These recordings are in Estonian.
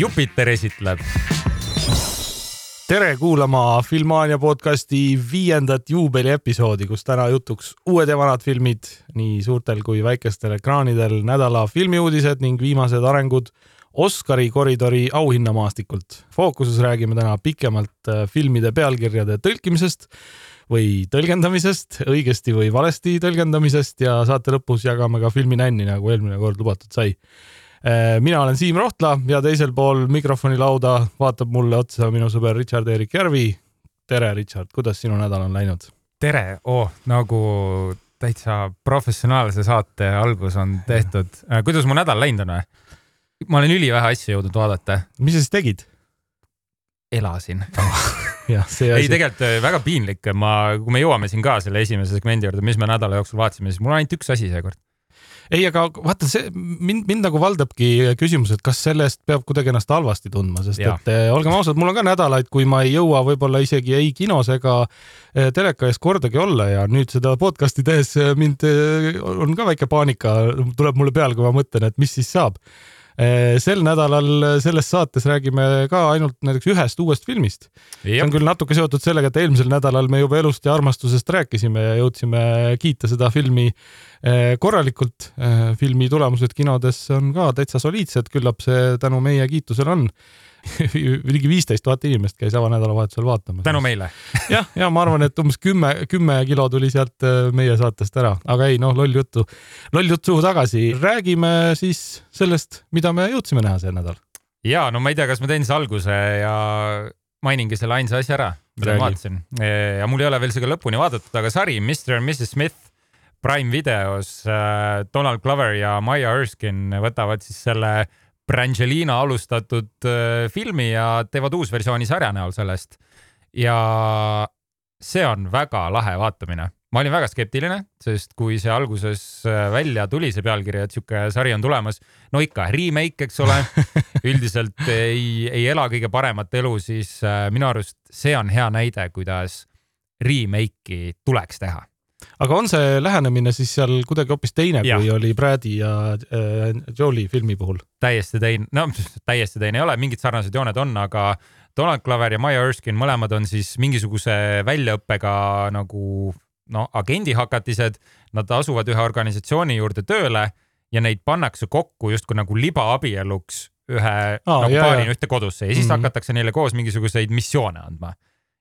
Jupiter esitleb. tere kuulama Filmania podcasti viiendat juubeliepisoodi, kus täna jutuks uued ja vanad filmid nii suurtel kui väikestel ekraanidel, nädala filmiuudised ning viimased arengud Oscari koridori auhinnamaastikult. fookuses räägime täna pikemalt äh, filmide pealkirjade tõlkimisest või tõlgendamisest, õigesti või valesti tõlgendamisest ja saate lõpus jagame ka filmi nänni, nagu eelmine kord lubatud sai. Äh, mina olen Siim Rohtla ja teisel pool mikrofoni lauda vaatab mulle otsa minu sõber Richard-Erik Järvi. tere, Richard, kuidas sinu nädal on läinud? tere oh,, nagu täitsa professionaalse saate algus on tehtud. Äh, kuidas mu nädal läinud on või? ma olen ülivähe asju jõudnud vaadata. mis sa siis tegid? elasin jah, see asi. ei, tegelikult äh, väga piinlik, ma, kui me jõuame siin ka selle esimese segmendi juurde, mis me nädala jooksul vaatasime, siis mul on ainult üks asi seekord. Ei, aga vaata see mind, mind nagu valdabki küsimus, et kas sellest peab kuidagi ennast halvasti tundma, sest ja. et eh, olgem ausad, mul on ka nädalaid, kui ma ei jõua võib-olla isegi ei kinos ega eh, teleka ees kordagi olla ja nüüd seda podcast'i tehes mind eh, on ka väike paanika tuleb mulle peale, kui ma mõtlen, et mis siis saab Eh, sel nädalal selles saates räägime ka ainult näiteks ühest uuest filmist. see on küll natuke seotud sellega, et eelmisel nädalal me juba elust ja armastusest rääkisime ja jõudsime kiita seda filmi eh, korralikult. Eh, filmi tulemused kinodes on ka täitsa soliidsed, küllap see tänu meie kiitusele on ligi viisteist tuhat inimest käis avanädalavahetusel vaatamas. tänu meile jah, ja ma arvan, et umbes kümme, kümme kilo tuli sealt äh, meie saatest ära, aga ei noh, loll juttu, loll jutt suhu tagasi. räägime siis sellest, mida me jõudsime näha see nädal. ja no ma ei tea, kas ma teen siis alguse ja mainingi selle ainsa asja ära, mida ma vaatasin ja mul ei ole veel seda lõpuni vaadatud, aga sari Mr and Mrs Smith Prime videos äh, Donald Glover ja Maya Erskine võtavad siis selle Brangelina alustatud äh, filmi ja teevad uusversiooni sarja näol sellest. ja see on väga lahe vaatamine. ma olin väga skeptiline, sest kui see alguses äh, välja tuli, see pealkiri, et sihuke sari on tulemas, no ikka remake, eks ole üldiselt ei, ei ela kõige paremat elu, siis äh, minu arust see on hea näide, kuidas remake'i tuleks teha aga on see lähenemine siis seal kuidagi hoopis teine, kui oli Bradi ja äh, Jolie filmi puhul? täiesti teine, no täiesti teine ei ole, mingid sarnased jooned on, aga Donald Glover ja Maya Erskine mõlemad on siis mingisuguse väljaõppega nagu no agendihakatised, nad asuvad ühe organisatsiooni juurde tööle ja neid pannakse kokku justkui nagu libaabieluks ühe Aa, nagu paarina ühte kodusse ja siis mm -hmm. hakatakse neile koos mingisuguseid missioone andma.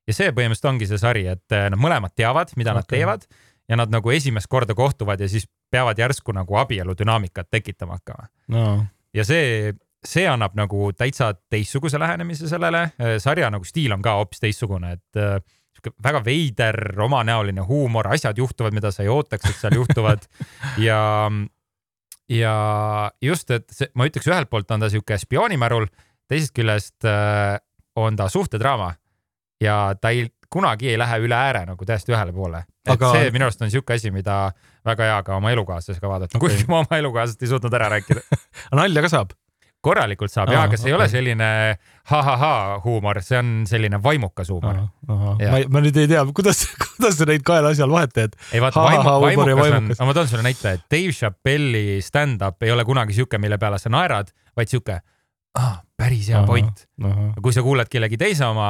ja see põhimõtteliselt ongi see sari, et nad mõlemad teavad, mida okay. nad teevad ja nad nagu esimest korda kohtuvad ja siis peavad järsku nagu abielu dünaamikat tekitama hakkama. No.. ja see, see annab nagu täitsa teistsuguse lähenemise sellele, sarja nagu stiil on ka hoopis teistsugune, et äh, väga veider, omanäoline huumor, asjad juhtuvad, mida sa ei ootaks, et seal juhtuvad. Ja, ja just, et see, ma ütleks, ühelt poolt on ta sihuke spioonimärul, teisest küljest äh, on ta suhtedraama. Ja ta ei, kunagi ei lähe üle ääre nagu täiesti ühele poole. Aga... see minu arust on sihuke asi, mida väga hea ka oma elukaaslasega vaadata, kuigi ma oma elukaaslasest ei suutnud ära rääkida nalja ka saab? korralikult saab ja, aga see okay. ei ole selline ha-ha-ha huumor, see on selline vaimukas huumor. ma, ma nüüd ei tea, kuidas, kuidas sa neid kahe asja vahet teed? ei vaata, vaimu, vaimukas on, ma toon sulle näite, et Dave Chappelle'i stand-up ei ole kunagi sihuke, mille peale sa naerad, vaid sihuke ah, päris hea point. kui sa kuulad kellegi teise oma,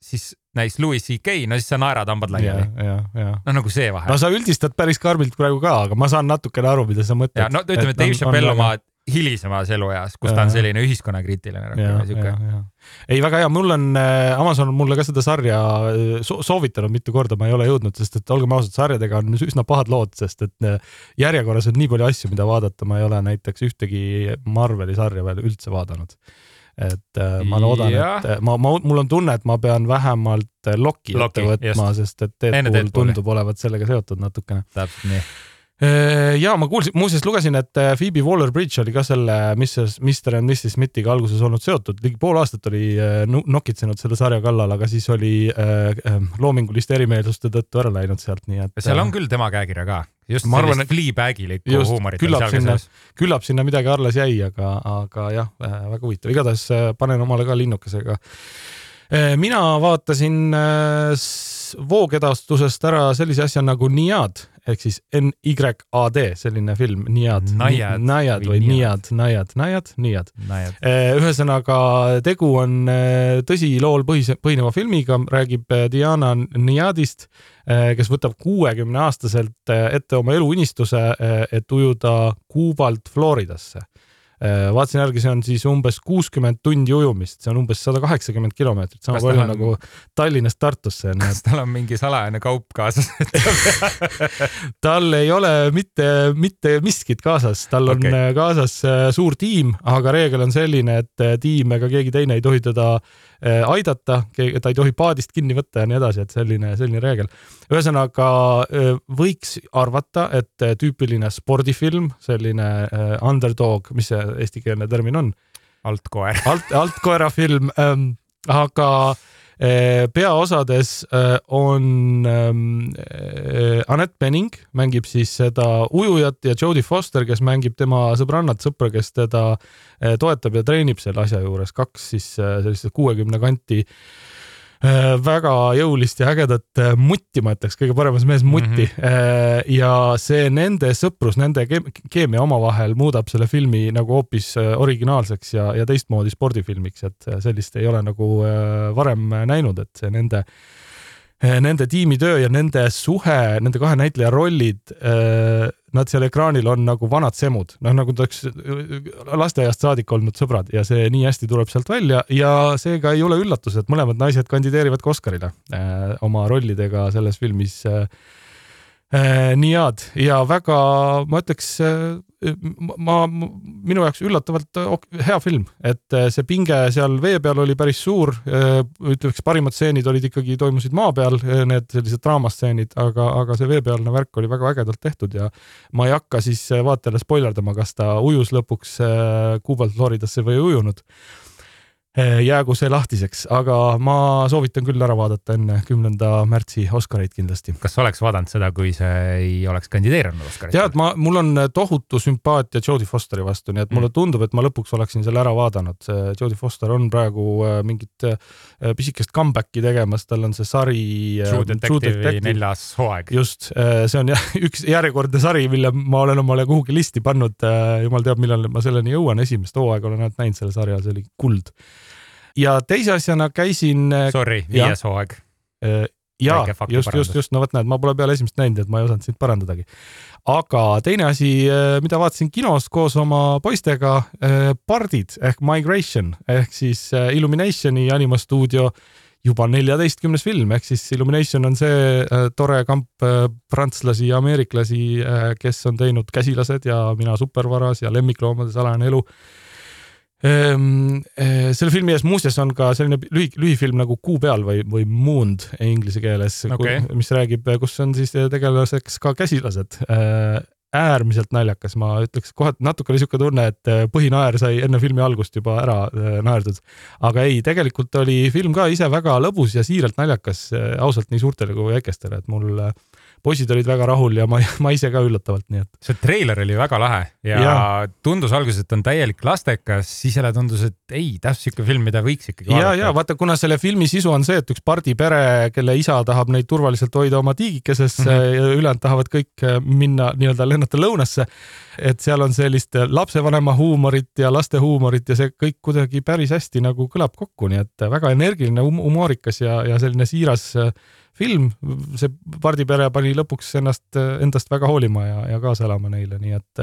siis näiteks Louis CK, no siis sa naerad hambad laiali. no nagu see vahe. no sa üldistad päris karmilt praegu ka, aga ma saan natukene aru, mida sa mõtled. no ütleme, Dave Chappelle oma hilisemas elueas, kus ta on selline ühiskonnakriitiline rohkem siuke. ei, väga hea, mul on, äh, Amazon on mulle ka seda sarja äh, so soovitanud mitu korda, ma ei ole jõudnud, sest et olgem ausad, sarjadega on üsna pahad lood, sest et äh, järjekorras on nii palju asju, mida vaadata, ma ei ole näiteks ühtegi Marveli sarja veel üldse vaadanud et äh, ma loodan, et ma, ma, mul on tunne, et ma pean vähemalt Loki ette võtma, sest et Deadpool tundub olevat sellega seotud natukene. täpselt nii. Äh, ja ma kuulsin, muuseas lugesin, et äh, Phoebe Waller-Bridge oli ka selle Mrs, Mr and Mrs Smithiga alguses olnud seotud, ligi pool aastat oli äh, nokitsenud selle sarja kallal, aga siis oli äh, loominguliste erimeelsuste tõttu ära läinud sealt, nii et. seal on küll tema käekirja ka, just ma sellist fleabag'ilikku huumorit. küllap sinna, küllap sinna midagi alles jäi, aga, aga jah, väga huvitav, igatahes panen omale ka linnukesega mina vaatasin voogedastusest ära sellise asja nagu Niad ehk siis N-Y-A-D, selline film, Niad. Najad või Niad, Najad, Najad, Niad. ühesõnaga, tegu on tõsilool põhise, põhineva filmiga, räägib Diana Niadist, kes võtab kuuekümne aastaselt ette oma eluunistuse, et ujuda Kuubalt Floridasse vaatasin järgi, see on siis umbes kuuskümmend tundi ujumist, see on umbes sada kaheksakümmend kilomeetrit, sama palju on... nagu Tallinnast Tartusse. kas tal on mingi salajane kaup kaasas tal ei ole mitte, mitte miskit kaasas, tal on okay. kaasas äh, suur tiim, aga reegel on selline, et äh, tiim ega keegi teine ei tohi teda aidata, ta ei tohi paadist kinni võtta ja nii edasi, et selline, selline reegel. ühesõnaga võiks arvata, et tüüpiline spordifilm, selline underdog, mis see eestikeelne termin on. altkoer. alt, altkoera film ähm,, aga äh, peaosades äh, on ähm, äh, Anett Bening mängib siis seda ujujat ja Jodie Foster, kes mängib tema sõbrannat, sõpra, kes teda toetab ja treenib selle asja juures, kaks siis sellist kuuekümne kanti väga jõulist ja ägedat äh, mutti, ma ütleks, kõige paremas mees mutti mm. -hmm. ja see nende sõprus, nende keemia omavahel muudab selle filmi nagu hoopis originaalseks ja, ja teistmoodi spordifilmiks, et sellist ei ole nagu varem näinud, et see nende nende tiimitöö ja nende suhe, nende kahe näitleja rollid nad seal ekraanil on nagu vanad semud, noh nagu ta oleks lasteaiast saadik olnud sõbrad ja see nii hästi tuleb sealt välja ja seega ei ole üllatus, et mõlemad naised kandideerivad ka Oscarile oma rollidega selles filmis nii head. Ja väga, ma ütleks ma, minu jaoks üllatavalt hea film, et äh, see pinge seal vee peal oli päris suur. Äh, ütleks, parimad stseenid olid ikkagi, toimusid maa peal, äh, need sellised draamastseenid, aga, aga see veepealne värk oli väga ägedalt tehtud ja ma ei hakka siis vaatajale spoilerdama, kas ta ujus lõpuks Kuubalt Floridasse või ei ujunud jäägu see lahtiseks, aga ma soovitan küll ära vaadata enne kümnenda märtsi Oscareid kindlasti. kas oleks vaadanud seda, kui see ei oleks kandideerinud Oscaritele? tead, ma, mul on tohutu sümpaatia Jodie Fosteri vastu, nii et mulle mm. tundub, et ma lõpuks oleksin selle ära vaadanud. Jodie Foster on praegu äh, mingit pisikest comeback'i tegemas, tal on see sari. True Detective'i neljas hooaeg. just, see on jah üks järjekordne sari, mille ma olen omale kuhugi listi pannud. jumal teab, millal ma selleni jõuan, esimest hooaega olen ainult näinud selle sarja, see oli kuld ja teise asjana käisin. Äh, Sorry, viies hooaeg. Äh, ja just, just, just, no vot näed, ma pole peale esimest näinud, et ma ei osanud sind parandadagi. aga teine asi, äh, mida vaatasin kinos koos oma poistega, Pardid ehk Migration ehk siis Illuminationi animastuudio juba neljateistkümnes film, ehk siis Illumination on see tore kamp prantslasi ja ameeriklasi, kes on teinud Käsilased ja Mina supervaras ja Lemmikloomade salajane elu selle filmi ees muuseas on ka selline lühi, lühifilm nagu Kuu peal või, või Mooned inglise keeles okay., mis räägib, kus on siis tegelaseks ka käsilased. Eh, äärmiselt naljakas, ma ütleks kohati natuke oli siuke tunne, et eh, põhinaer sai enne filmi algust juba ära naerdud. aga ei, tegelikult oli film ka ise väga lõbus ja siiralt naljakas, ausalt nii suurtele kui väikestele, et mul poisid olid väga rahul ja ma, ma ise ka üllatavalt, nii et. see treiler oli väga lahe ja, ja. tundus alguses, et on täielik lastekas, siis jälle tundus, et ei, täpselt siuke film, mida võiks ikkagi vaadata. ja, ja vaata, kuna selle filmi sisu on see, et üks pardipere, kelle isa tahab neid turvaliselt hoida oma tiigikesesse mm -hmm. ja ülejäänud tahavad kõik äh, minna nii-öelda lennata lõunasse et seal on sellist lapsevanema huumorit ja laste huumorit ja see kõik kuidagi päris hästi nagu kõlab kokku, nii et väga energiline hum, humoorikas ja, ja selline siiras äh, film, see pardipere pani lõpuks ennast, endast väga hoolima ja, ja kaasa elama neile, nii et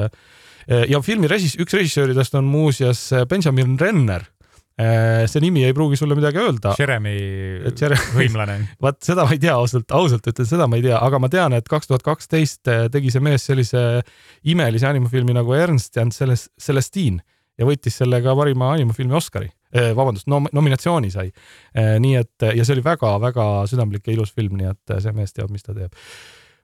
ja filmi režis-, üks režissööridest on muuseas Benjamin Renner see nimi ei pruugi sulle midagi öelda. Jeremy hõimlane. vaat seda ma ei tea ausalt, ausalt ütlen, seda ma ei tea, aga ma tean, et kaks tuhat kaksteist tegi see mees sellise imelise animafilmi nagu Ernst and Celestine ja võitis sellega parima animafilmi Oscari Eh, vabandust nom, nominatsiooni sai. Eh, nii et ja see oli väga-väga südamlik ja ilus film, nii et see mees teab, mis ta teeb.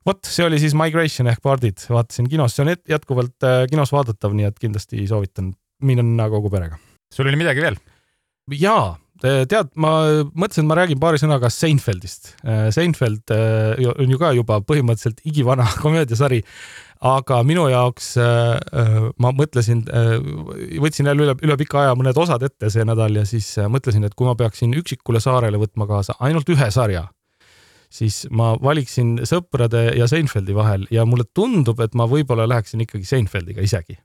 vot see oli siis Migration ehk Pardid, vaatasin kinos, see on jätkuvalt kinos vaadatav, nii et kindlasti soovitan minna kogu perega. sul oli midagi veel? jaa, tead, ma mõtlesin, et ma räägin paari sõnaga Seinfeldist. Seinfeld on ju ka juba põhimõtteliselt igivana komöödiasari, aga minu jaoks ma mõtlesin, võtsin jälle üle, üle pika aja mõned osad ette see nädal ja siis mõtlesin, et kui ma peaksin üksikule saarele võtma kaasa ainult ühe sarja siis ma valiksin sõprade ja Seinfeldi vahel ja mulle tundub, et ma võib-olla läheksin ikkagi Seinfeldiga isegi.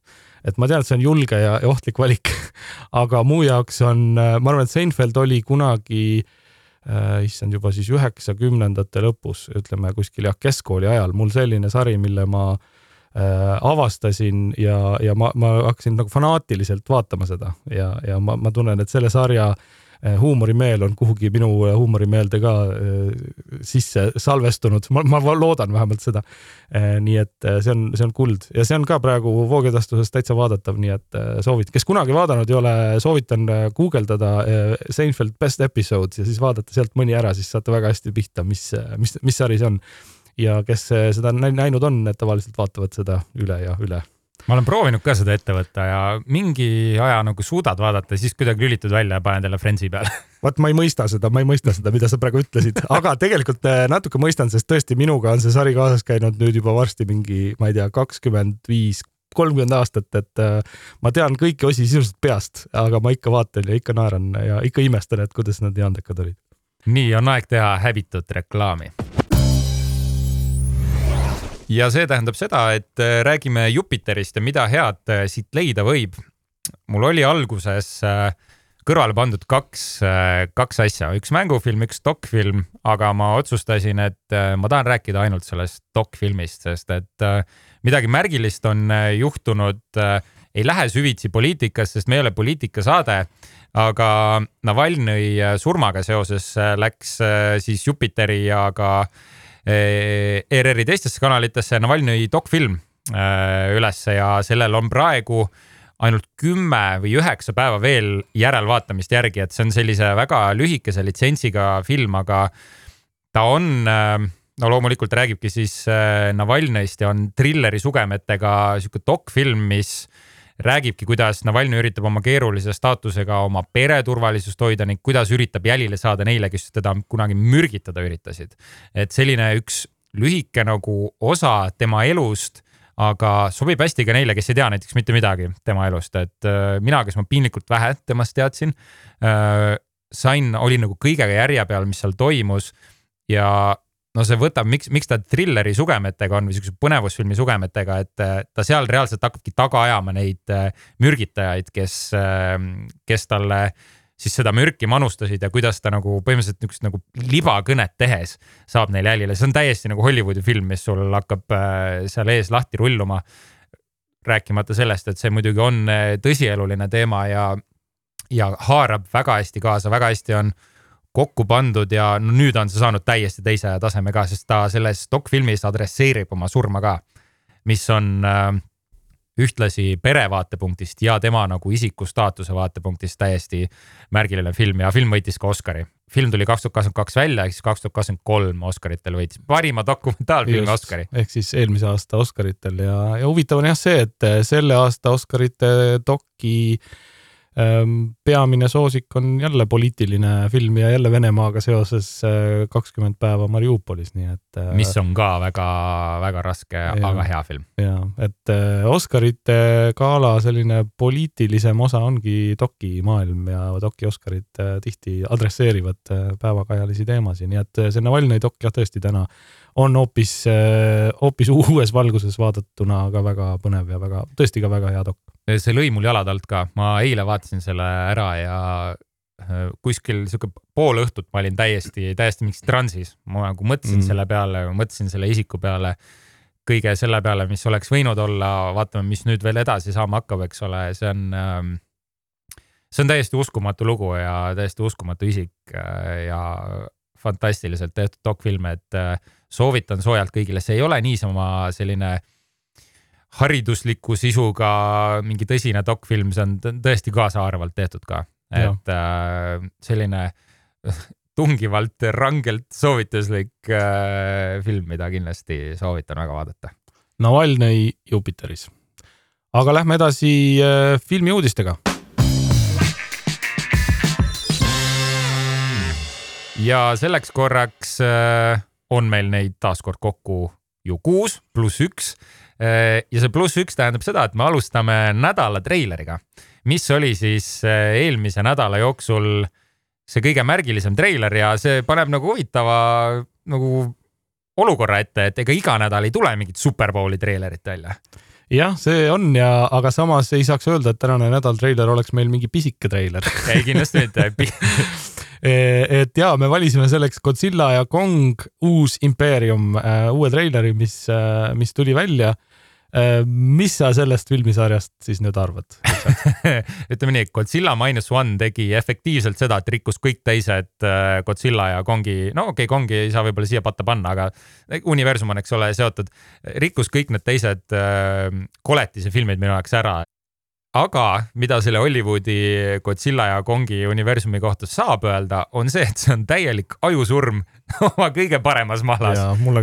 et ma tean, et see on julge ja, ohtlik valik aga mu jaoks on, ma arvan, et Seinfeld oli kunagi äh, issand, juba siis üheksakümnendate lõpus, ütleme kuskil jah, keskkooli ajal mul selline sari, mille ma äh, avastasin ja, ja ma, ma hakkasin nagu fanaatiliselt vaatama seda ja, ja ma, ma tunnen, et selle sarja äh, huumorimeel on kuhugi minu eh, huumorimeelde ka eh, sisse salvestunud, ma, ma loodan vähemalt seda. nii et see on, see on kuld ja see on ka praegu voogedastuses täitsa vaadatav, nii et soovitan, kes kunagi vaadanud ei ole, soovitan guugeldada Seinfeld best episodes ja siis vaadata sealt mõni ära, siis saate väga hästi pihta, mis, mis, mis sari see on. ja kes seda näinud on, need tavaliselt vaatavad seda üle ja üle ma olen proovinud ka seda ette võtta ja mingi aja nagu suudad vaadata, siis kuidagi lülitud välja ja paned jälle Friendsi peale. Vot ma ei mõista seda, ma ei mõista seda, mida sa praegu ütlesid, aga tegelikult äh, natuke mõistan, sest tõesti minuga on see sari kaasas käinud nüüd juba varsti mingi, ma ei tea, kakskümmend viis, kolmkümmend aastat, et äh, ma tean kõiki osi sisuliselt peast, aga ma ikka vaatan ja ikka naeran ja ikka imestan, et kuidas nad nii andekad olid. nii on aeg teha häbitut reklaami ja see tähendab seda, et äh, räägime Jupiterist ja mida head äh, siit leida võib. mul oli alguses äh, kõrvale pandud kaks, kaks asja, üks mängufilm, üks dokfilm, aga ma otsustasin, et ma tahan rääkida ainult sellest dokfilmist, sest et midagi märgilist on juhtunud. ei lähe süvitsi poliitikasse, sest me ei ole poliitikasaade, aga Navalnõi surmaga seoses läks siis Jupiteri ja ka äh, ERR-i teistesse kanalitesse Navalnõi dokfilm äh, ülesse ja sellel on praegu ainult kümme või üheksa päeva veel järelvaatamist järgi, et see on sellise väga lühikese litsentsiga film, aga ta on, äh, no loomulikult räägibki siis Navalnõist ja on trilleri sugemetega sihuke dokfilm, mis räägibki, kuidas Navalnõi üritab oma keerulise staatusega oma pere turvalisust hoida ning kuidas üritab jälile saada neile, kes teda kunagi mürgitada üritasid. et selline üks lühike nagu osa tema elust, aga sobib hästi ka neile, kes ei tea näiteks mitte midagi tema elust, et äh, mina, kes ma piinlikult vähe temast teadsin äh,, sain, olin nagu kõigega järje peal, mis seal toimus ja no see võtab, miks, miks ta trilleri sugemetega on või siukse põnevusfilmi sugemetega, et äh, ta seal reaalselt hakkabki taga ajama neid äh, mürgitajaid, kes, äh, kes talle siis seda mürki manustasid ja kuidas ta nagu põhimõtteliselt niisugust nagu libakõnet tehes saab neile jälile, see on täiesti nagu Hollywoodi film, mis sul hakkab seal ees lahti rulluma. rääkimata sellest, et see muidugi on tõsieluline teema ja, ja haarab väga hästi kaasa, väga hästi on äh, kokku pandud ja no nüüd on see saanud täiesti teise taseme ka, sest ta selles dokfilmis adresseerib oma surma ka, mis on äh, ühtlasi pere vaatepunktist ja tema nagu isiku staatuse vaatepunktist täiesti märgiline film ja film võitis ka Oscari. film tuli kaks tuhat kakskümmend kaks välja, ehk siis kaks tuhat kakskümmend kolm Oscaritel võitis parima dokumentaalfilmi Oscari. ehk siis eelmise aasta Oscaritel ja, ja huvitav on jah see, et selle aasta Oscarite doki äh, peamine soosik on jälle poliitiline film ja jälle Venemaaga seoses äh, kakskümmend päeva Mariupolis, nii et. Äh, mis on ka väga-väga raske, aga hea film. ja, et äh, Oscarite gala selline poliitilisem osa ongi dokimaailm ja doki Oscarid tihti adresseerivad päevakajalisi teemasid, nii et see Navalnõi dok jah, tõesti täna on hoopis, hoopis uues valguses vaadatuna ka väga põnev ja väga, tõesti ka väga hea dok see lõi mul jalad alt ka, ma eile vaatasin selle ära ja äh, kuskil sihuke pool õhtut ma olin täiesti, täiesti mingis transis, ma nagu mõtlesin mm. selle peale, mõtlesin selle isiku peale, kõige selle peale, mis oleks võinud olla, vaatame, mis nüüd veel edasi saama hakkab, eks ole, see on ähm, see on täiesti uskumatu lugu ja täiesti uskumatu isik äh, ja fantastiliselt tehtud dokfilm, et äh, soovitan soojalt kõigile, see ei ole niisama selline äh, haridusliku sisuga mingi tõsine dokfilm, see on tõesti kaasaarvalt tehtud ka, et äh, selline tungivalt rangelt soovituslik äh, film, mida kindlasti soovitan väga vaadata. Navalnõi Jupiteris. aga lähme edasi äh, filmi uudistega ja selleks korraks äh, on meil neid taaskord kokku ju kuus pluss üks. Äh, ja see pluss üks tähendab seda, et me alustame nädala treileriga, mis oli siis äh, eelmise nädala jooksul see kõige märgilisem treiler ja see paneb nagu huvitava nagu olukorra ette, et ega iga nädal ei tule mingit Superbowli treilerit välja jah, see on ja, aga samas ei saaks öelda, et tänane nädal treiler oleks meil mingi pisike treiler. ei, kindlasti mitte et ja me valisime selleks Godzilla ja Kong uus impeerium, äh, uue treileri, mis, äh, mis tuli välja. Mis sa sellest filmisarjast siis nüüd arvad? Ütleme nii, Godzilla Minus One tegi efektiivselt seda, et rikkus kõik teised Godzilla ja Kongi, no okei okay,, Kongi ei saa võib-olla siia patta panna, aga universum on, eks ole, seotud, rikkus kõik need teised koletise filmid minu jaoks ära aga mida selle Hollywoodi Godzilla ja Kongi universumi kohta saab öelda, on see, et see on täielik ajusurm oma kõige paremas mahlas.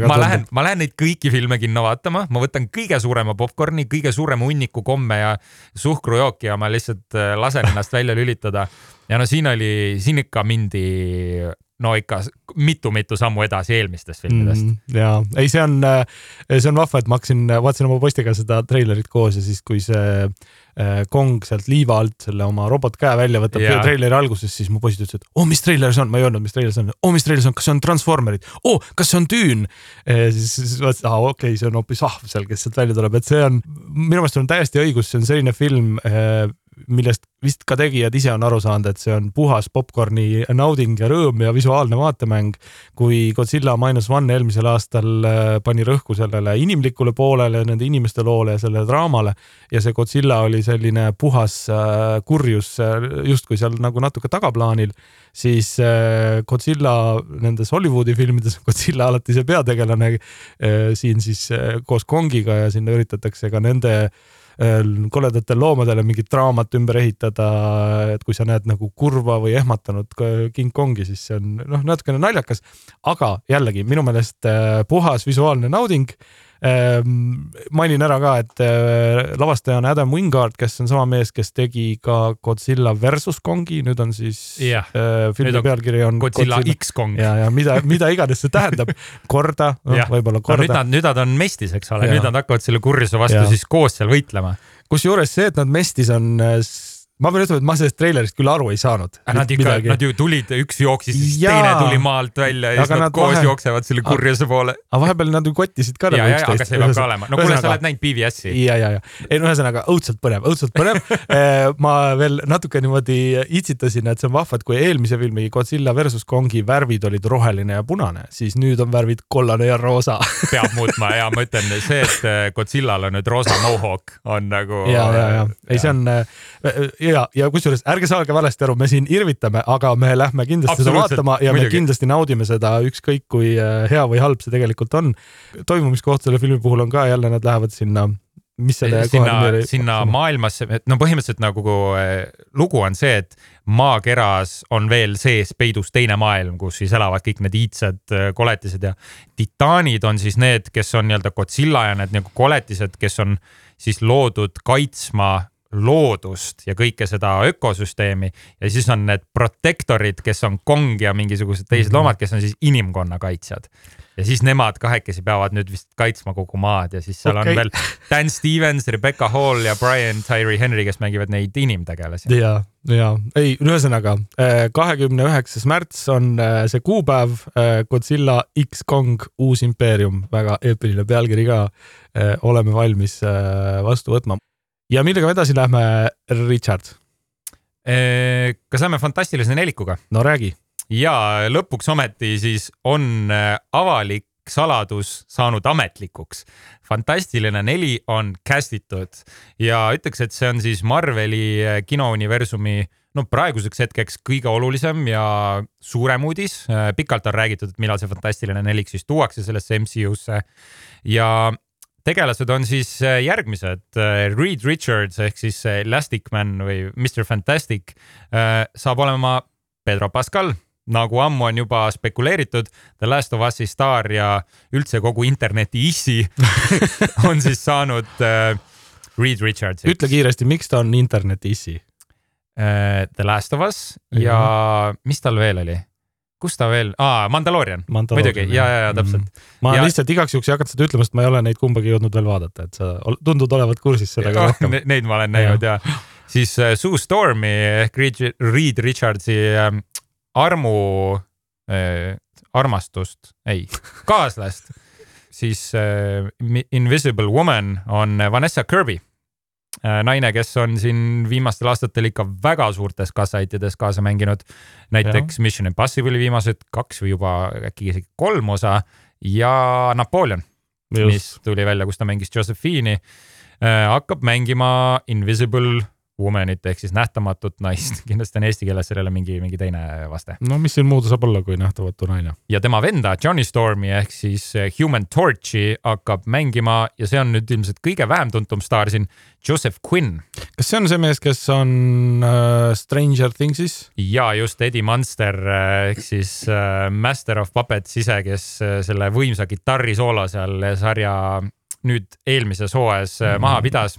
ma lähen, ma lähen neid kõiki filme kinno vaatama, ma võtan kõige suurema popkorni, kõige suurema hunniku komme ja suhkrujooki ja ma lihtsalt äh, lasen ennast välja lülitada. ja no siin oli, siin ikka mindi no ikka mitu-mitu sammu edasi eelmistest filmidest mm,. ja ei, see on, äh, see on vahva, et ma hakkasin, vaatasin oma poistiga seda treilerit koos ja siis, kui see äh, Kong sealt liiva alt selle oma robotkäe välja võtab yeah. treileri alguses, siis mu poisid ütlesid, oo, mis treiler see on, ma ei öelnud, mis treiler see on, oo, mis treiler see on, kas see on Transformerid, oo, kas see on Düün? siis, siis vaatasin, aa, okei okay,, see on hoopis Ahv seal, kes sealt välja tuleb, et see on, minu meelest on täiesti õigus, see on selline film äh, millest vist ka tegijad ise on aru saanud, et see on puhas popkorni nauding ja rõõm ja visuaalne vaatemäng. kui Godzilla Minus One eelmisel aastal äh, pani rõhku sellele inimlikule poolele, nende inimeste loole ja sellele draamale ja see Godzilla oli selline puhas äh, kurjus äh, justkui seal nagu natuke tagaplaanil, siis Godzilla nendes Hollywoodi filmides on Godzilla alati see peategelane siin siis koos Kongiga ja sinna üritatakse ka nende koledatele loomadele mingit draamat ümber ehitada, et kui sa näed nagu kurva või ehmatanud King Kongi, siis see on noh, natukene naljakas, aga jällegi minu meelest äh, puhas visuaalne nauding mainin ära ka, et äh, lavastaja on Adam Wingard, kes on sama mees, kes tegi ka Godzilla versus Kongi, nüüd on siis yeah. äh, filmi on pealkiri on Godzilla, Godzilla X Kong. ja, ja mida, mida iganes see tähendab, korda no,, võib-olla korda no,. nüüd nad, nüüd nad on mestis, eks ole, nüüd nad hakkavad selle kurjuse vastu ja. siis koos seal võitlema. kusjuures see, et nad mestis on äh, ma pean ütlema, et ma sellest treilerist küll aru ei saanud. Nad ikka, nad ju tulid, üks jooksis, siis Jaa. teine tuli maalt välja ja siis nad, nad koos vahe... jooksevad selle kurjuse poole. aga vahepeal nad ju kottisid ka nagu üksteist. aga see peab ka olema. no kuule, sa oled näinud BVS-i. ja, ja, ja. ei no ühesõnaga õudselt põnev, õudselt põnev eh, ma veel natuke niimoodi itsitasin, et see on vahva, et kui eelmise filmi Godzilla versus Kongi värvid olid roheline ja punane, siis nüüd on värvid kollane ja roosa peab muutma ja ma ütlen see, et eh, Godzillal on nüüd roosa mohawk on nagu. ja, ja, ja ei, see on ja, ja kusjuures ärge saage valesti aru, me siin irvitame, aga me lähme kindlasti seda vaatama ja muidugi. me kindlasti naudime seda, ükskõik kui äh, hea või halb see tegelikult on. toimumiskoht selle filmi puhul on ka jälle, nad lähevad sinna mis selle sinna, sinna maailmasse, et no põhimõtteliselt nagu äh, lugu on see, et maakeras on veel sees peidus teine maailm, kus siis elavad kõik need iidsed äh, koletised ja titaanid on siis need, kes on nii-öelda Godzilla ja need nagu koletised, kes on siis loodud kaitsma loodust ja kõike seda ökosüsteemi ja siis on need protektorid, kes on Kong ja mingisugused teised mm -hmm. loomad, kes on siis inimkonna kaitsjad. ja siis nemad kahekesi peavad nüüd vist kaitsma kogu maad ja siis seal okay. on veel Dan Stevens, Rebecca Hall ja Brian Tyree Henry, kes mängivad neid inimtegelasi. ja, ja ei, ühesõnaga kahekümne üheksas märts on äh, see kuupäev, äh, Godzilla X Kong uus impeerium, väga eepiline pealkiri ka. Äh, oleme valmis vastu võtma ja millega me edasi lähme, Richard? kas lähme fantastilise nelikuga? no räägi. ja lõpuks ometi siis on äh, avalik saladus saanud ametlikuks. fantastiline neli on cast itud ja ütleks, et see on siis Marveli äh, kinouniversumi no praeguseks hetkeks kõige olulisem ja suurem uudis. Äh, pikalt on räägitud, et millal see fantastiline nelik siis tuuakse sellesse MCU-sse ja tegelased on siis äh, järgmised. Äh, Reed Richards ehk siis äh, Elastic Man või Mr Fantastic saab olema Pedro Pascal, nagu ammu on juba spekuleeritud, The Last of Us'i staar ja üldse kogu interneti issi on siis saanud Reed Richards. ütle kiiresti, miks ta on interneti issi? The Last of Us ja -hmm. mis tal veel oli? Kus ta veel ah,, Mandalorian, muidugi ja, ja, ja täpselt mm. -hmm. ma ja... lihtsalt igaks juhuks ei hakanud seda ütlema, sest ma ei ole neid kumbagi jõudnud veel vaadata, et sa tundud olevat kursis sellega rohkem Neid ma olen näinud ja, ja. siis uh, Sue Stormi ehk Reed Richardsi äh, armu äh,, armastust, ei, kaaslast siis äh, Invisible Woman on Vanessa Kirby äh,. Naine, kes on siin viimastel aastatel ikka väga suurtes kassaitides kaasa mänginud. näiteks ja. Mission Impossible'i viimased kaks või juba äkki isegi kolm osa ja Napoleon, mis tuli välja, kus ta mängis Josephine'i äh,. hakkab mängima Invisible Womanit ehk siis nähtamatut naist, kindlasti on eesti keeles sellele mingi, mingi teine vaste. no mis siin muud saab olla kui nähtamatu naine. ja tema venda Johnny Stormi ehk siis eh, Human Torchi hakkab mängima ja see on nüüd ilmselt kõige vähem tuntum staar siin, Joseph Quinn. kas see on see mees, kes on uh, Stranger Things'is? ja just Eddie Munster eh, ehk siis uh, Master of Puppets ise, kes uh, selle võimsa kitarrisoolo seal sarja nüüd eelmises hooajas mm -hmm. maha pidas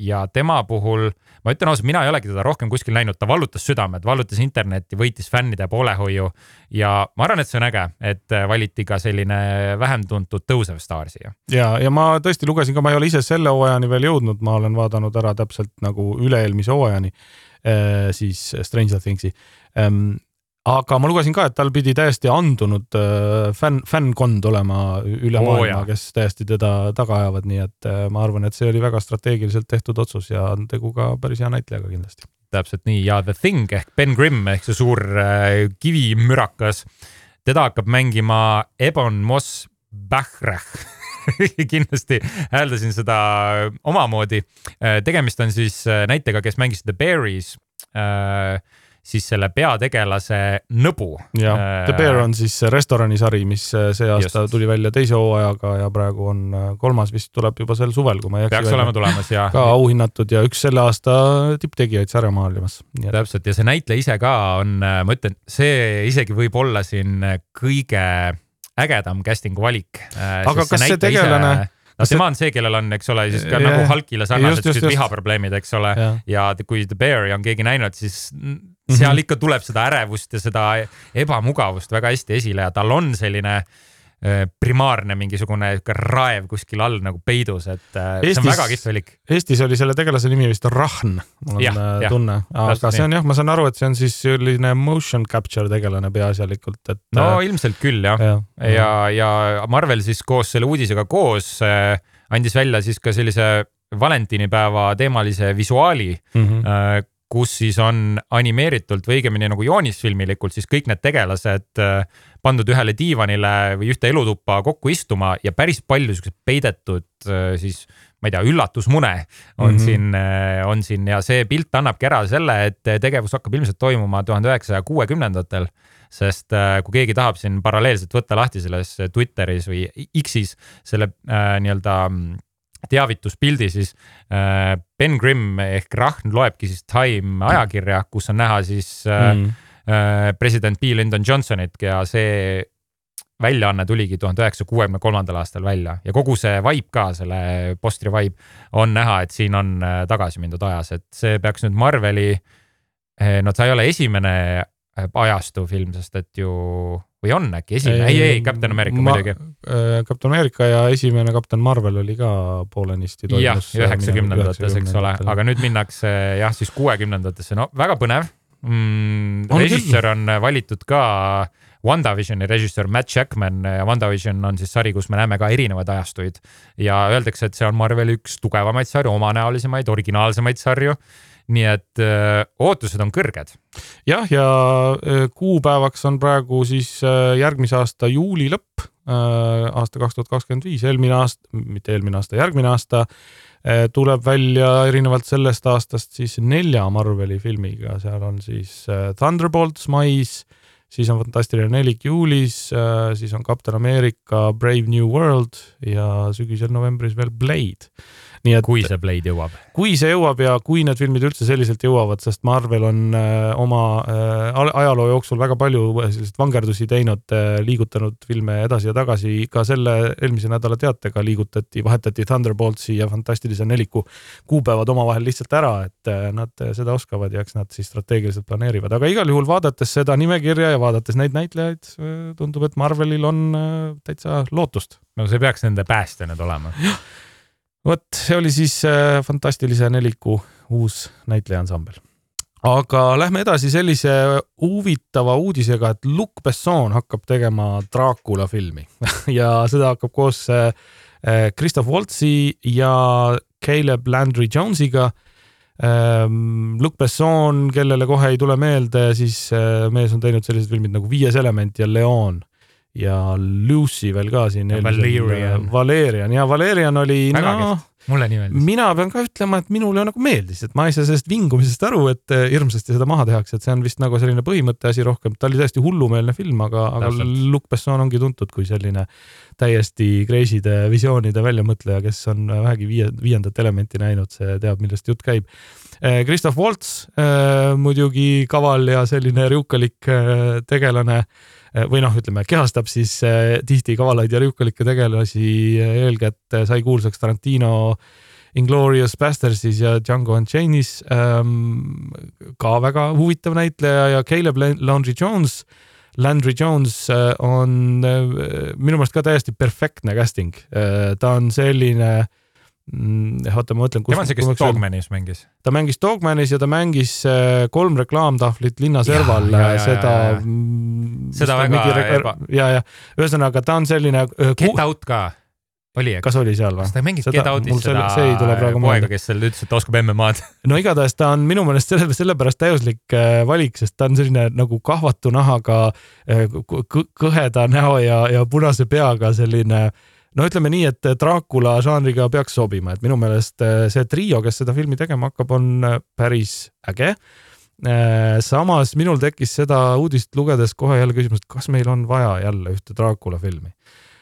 ja tema puhul ma ütlen ausalt, mina ei olegi teda rohkem kuskil näinud, ta vallutas südamed, vallutas internetti, võitis fännide poolehoiu ja ma arvan, et see on äge, et valiti ka selline vähem tuntud tõusev staar siia. ja, ja ma tõesti lugesin ka, ma ei ole ise selle hooajani veel jõudnud, ma olen vaadanud ära täpselt nagu üle-eelmise hooajani äh, siis Stranger Thingsi ähm, aga ma lugesin ka, et tal pidi täiesti andunud äh, fänn, fännkond olema üle oh, maailma, kes täiesti teda taga ajavad, nii et äh, ma arvan, et see oli väga strateegiliselt tehtud otsus ja on tegu ka päris hea näitlejaga kindlasti. täpselt nii ja The Thing ehk Ben Grimm ehk see suur äh, kivimürakas, teda hakkab mängima Ebon Moss Bachrach kindlasti hääldasin seda omamoodi. tegemist on siis näitega, kes mängis The Bearis äh, siis selle peategelase nõbu. jah, The Bear on siis restoranisari, mis äh, see aasta Just. tuli välja teise hooajaga ja praegu on äh, kolmas vist tuleb juba sel suvel, kui ma ei eksi. peaks olema tulemas ja. ka auhinnatud ja üks selle aasta tipptegijaid sarjamaailmas. täpselt ja see näitleja ise ka on, äh, ma ütlen, see isegi võib olla siin kõige ägedam casting'u valik. aga kas see tegelane ise no tema on see, kellel on, eks ole, siis ka yeah. nagu Hulkile sarnased vihaprobleemid, eks ole yeah.. ja kui The Bear'i on keegi näinud, siis seal mhm. ikka tuleb seda ärevust ja seda ebamugavust väga hästi esile ja tal on selline äh, primaarne mingisugune raev kuskil all nagu peidus, et Eestis, äh, see on väga kihvt. Eestis oli selle tegelase nimi vist Rahn, mul on ja, äh, tunne, aga see on jah, ma saan aru, et see on siis selline motion capture tegelane peaasjalikult, et. no ilmselt küll jah, ja, ja, ja, ja Marvel siis koos selle uudisega koos andis välja siis ka sellise valentinipäeva teemalise visuaali mm, -hmm kus siis on animeeritult või õigemini nagu joonisfilmilikult siis kõik need tegelased äh, pandud ühele diivanile või ühte elutuppa kokku istuma ja päris palju siukseid peidetud äh, siis ma ei tea, üllatusmune on mm -hmm. siin, äh, on siin ja see pilt annabki ära selle, et tegevus hakkab ilmselt toimuma tuhande üheksasaja kuuekümnendatel sest kui keegi tahab siin paralleelselt võtta lahti selles Twitteris või X-is selle äh, nii-öelda teavituspildi, siis äh, Ben Grimm ehk Rahn loebki siis Time ajakirja, kus on näha siis äh, mm. äh, president B Lyndon Johnsonit ja see väljaanne tuligi tuhande üheksasaja kuuekümne kolmandal aastal välja. Ja kogu see vibe ka, selle postri vibe on näha, et siin on tagasi mindud ajas, et see peaks nüüd Marveli, äh, no ta ei ole esimene ajastu film, sest et ju või on äkki esimene, ei, ei, Captain America ma, muidugi. Äh, Captain America ja esimene Captain Marvel oli ka poolenisti. jah, üheksakümnendates, eks ole, aga nüüd minnakse jah, siis kuuekümnendatesse, no väga põnev mm,. režissöör on valitud ka WandaVisioni režissöör Matt Jackman ja WandaVision on siis sari, kus me näeme ka erinevaid ajastuid ja öeldakse, et see on Marveli üks tugevamaid sarju, omanäolisemaid, originaalsemaid sarju nii et öö, ootused on kõrged. jah, ja kuupäevaks on praegu siis järgmise aasta juuli lõpp, aasta kaks tuhat kakskümmend viis, eelmine aasta, mitte eelmine aasta, järgmine aasta tuleb välja erinevalt sellest aastast siis nelja Marveli filmiga, seal on siis Thunderbolts mais, siis on Fantastiline nelik juulis, siis on Captain America Brave New World ja sügisel novembris veel Blade nii et. kui see Blade jõuab. kui see jõuab ja kui need filmid üldse selliselt jõuavad, sest Marvel on äh, oma äh, ajaloo jooksul väga palju selliseid vangerdusi teinud äh,, liigutanud filme edasi ja tagasi. ka selle eelmise nädala teatega liigutati, vahetati Thunderboltsi ja Fantastilise neliku kuupäevad omavahel lihtsalt ära, et äh, nad seda oskavad ja eks nad siis strateegiliselt planeerivad, aga igal juhul vaadates seda nimekirja ja vaadates neid näitlejaid, äh, tundub, et Marvelil on äh, täitsa lootust. no see peaks nende päästja nüüd olema vot see oli siis äh, Fantastilise neliku uus näitleja-ansambel. aga lähme edasi sellise huvitava uudisega, et Luc Besson hakkab tegema Dracula filmi ja seda hakkab koos äh, Christoph Waltzi ja Caleb Landry Jones'iga ähm,. Luc Besson, kellele kohe ei tule meelde, siis äh, mees on teinud sellised filmid nagu Viies element ja Leon ja Lucy veel ka siin. Valerian. Valerian ja Valerian oli. väga no, kehv, mulle nii meeldis. mina pean ka ütlema, et minule nagu meeldis, et ma ei saa sellest vingumisest aru, et eh, hirmsasti seda maha tehakse, et see on vist nagu selline põhimõtte asi rohkem, ta oli täiesti hullumeelne film, aga, aga Luc Besson ongi tuntud kui selline täiesti crazy'de visioonide väljamõtleja, kes on vähegi viie, viiendat elementi näinud, see teab, millest jutt käib. Eh, Christoph Waltz äh, muidugi kaval ja selline riukalik äh, tegelane või noh, ütleme kehastab siis eh, tihti kavalaid ja rüükalikke tegelasi. eelkätt sai kuulsaks Tarantino Inglorious Bastardsis ja Django Unchained'is ähm,. ka väga huvitav näitleja ja Caleb Landry Jones. Landry Jones eh, on minu meelest ka täiesti perfektne casting. ta on selline äh, oota, ma mõtlen. tema on see, kes Dogmanis mängis? ta mängis Dogmanis ja ta mängis äh, kolm reklaamtahvlit linnaserval, äh, seda. Mm, seda väga eba. ja, ja ühesõnaga ta on selline. Äh, Get Out ka oli, kas oli seal või? kas ta mängis Get Outis seda praegu poega, kes seal ütles, et ta oskab MM-ad? no igatahes ta on minu meelest selle, sellepärast täiuslik valik, sest ta on selline nagu kahvatu nahaga, kõheda näo ja, ja punase peaga selline äh, no ütleme nii, et Dracula žanriga peaks sobima, et minu meelest äh, see trio, kes seda filmi tegema hakkab, on äh, päris äge. Äh, samas minul tekkis seda uudist lugedes kohe jälle küsimus, et kas meil on vaja jälle ühte Dracula filmi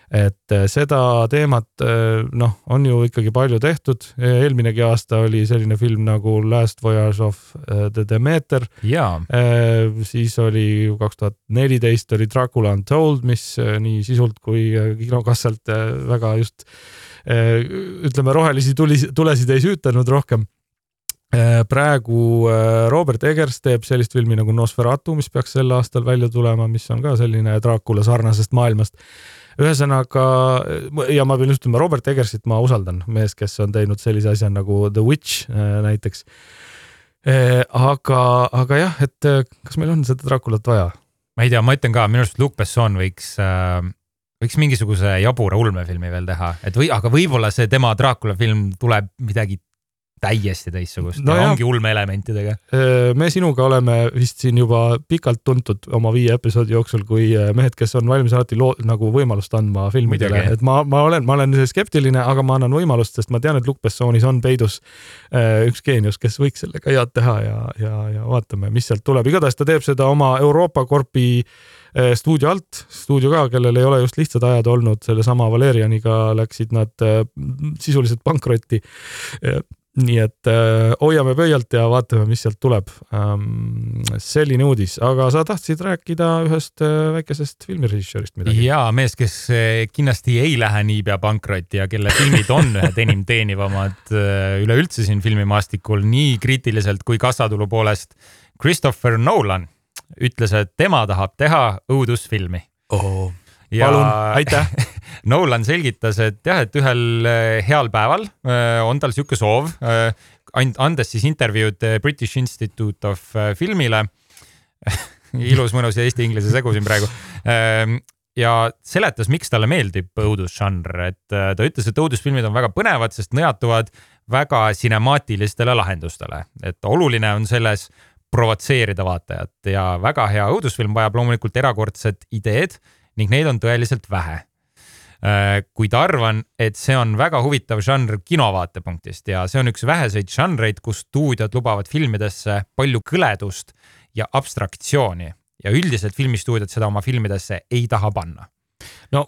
et äh, seda teemat äh, noh, on ju ikkagi palju tehtud. eelminegi aasta oli selline film nagu Last Voyage of äh, the Demeter. siis oli kaks tuhat neliteist oli Dracula Untold, mis nii sisult kui kinokassalt väga just ütleme, rohelisi tuli, tulesid ei süütanud rohkem praegu Robert Eggers teeb sellist filmi nagu Nosferatu, mis peaks sel aastal välja tulema, mis on ka selline Dracula sarnasest maailmast ühesõnaga ja ma pean ütlema, Robert Eggersit ma usaldan, mees, kes on teinud sellise asja nagu The Witch näiteks. Aga, aga jah, et kas meil on seda Draculat vaja? ma ei tea, ma ütlen ka, minu arust Luc Besson võiks äh, võiks mingisuguse jabura ulmefilmi veel teha, et või, aga võib-olla see tema Dracula film tuleb midagi täiesti teistsugust. No ja ongi ulmeelementidega. me sinuga oleme vist siin juba pikalt tuntud oma viie episoodi jooksul kui mehed, kes on valmis alati loo, nagu võimalust andma filmidele, et ma, ma olen, ma olen skeptiline, aga ma annan võimalust, sest ma tean, et Luc Bessoonis on peidus üks geenius, kes võiks sellega head teha ja, ja, ja vaatame, mis sealt tuleb. igatahes ta teeb seda oma Euroopa korpi stuudio alt, stuudio ka, kellel ei ole just lihtsad ajad olnud, sellesama Valerianiga läksid nad sisuliselt pankrotti nii et äh, hoiame pöialt ja vaatame, mis sealt tuleb ähm,. selline uudis, aga sa tahtsid rääkida ühest äh, väikesest filmirežissöörist midagi? ja mees, kes äh, kindlasti ei lähe niipea pankrotti ja kelle filmid on ühed enim teenivamad äh, üleüldse siin filmimaastikul nii kriitiliselt kui kassatulu poolest. Christopher Nolan ütles, et tema tahab teha õudusfilmi oh palun, aitäh! Nolan selgitas, et jah, et ühel eh, heal päeval eh, on tal sihuke soov, eh, andes siis intervjuud British Institute of Filmile ilus, mõnus eesti-inglise segu siin praegu ehm, ja seletas, miks talle meeldib õudusžanr, et ta ütles, et õudusfilmid on väga põnevad, sest nõjatuvad väga sinemaatilistele lahendustele, et oluline on selles provotseerida vaatajat ja väga hea õudusfilm vajab loomulikult erakordset ideed ning neid on tõeliselt vähe. Äh, kuid arvan, et see on väga huvitav žanr kinovaatepunktist ja see on üks väheseid žanreid, kus stuudiod lubavad filmidesse palju kõledust ja abstraktsiooni ja üldiselt filmistuudiod seda oma filmidesse ei taha panna no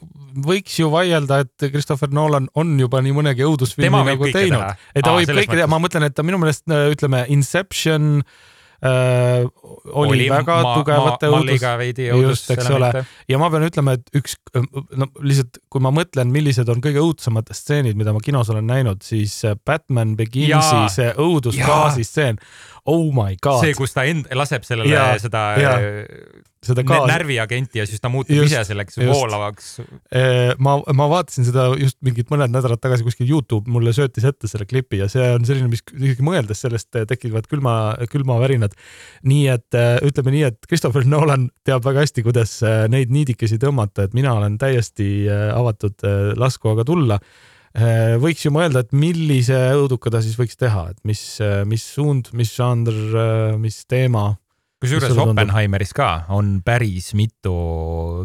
võiks ju vaielda, et Christopher Nolan on juba nii mõnegi õudusfilmi nagu teinud. ei, ta Aa, võib kõike teha, ma mõtlen, et ta minu meelest ütleme Inception äh, oli, oli väga ma, tugevate õudus, just, eks ole. ja ma pean ütlema, et üks, no lihtsalt, kui ma mõtlen, millised on kõige õudsemad stseenid, mida ma kinos olen näinud, siis äh, Batman Beginsi see õudusgaasi stseen. Oh my god. see, kus ta end laseb sellele ja, seda ja seda ka. närviagenti ja siis ta muutub just, ise selleks just. voolavaks. ma, ma vaatasin seda just mingid mõned nädalad tagasi kuskil Youtube mulle söötis ette selle klipi ja see on selline, mis isegi mõeldes sellest tekivad külma, külmavärinad. nii et ütleme nii, et Christopher Nolan teab väga hästi, kuidas neid niidikesi tõmmata, et mina olen täiesti avatud, lasku aga tulla võiks ju mõelda, et millise õuduka ta siis võiks teha, et mis, mis suund, mis žanr, mis teema kusjuures Oppenheimeris ka on päris mitu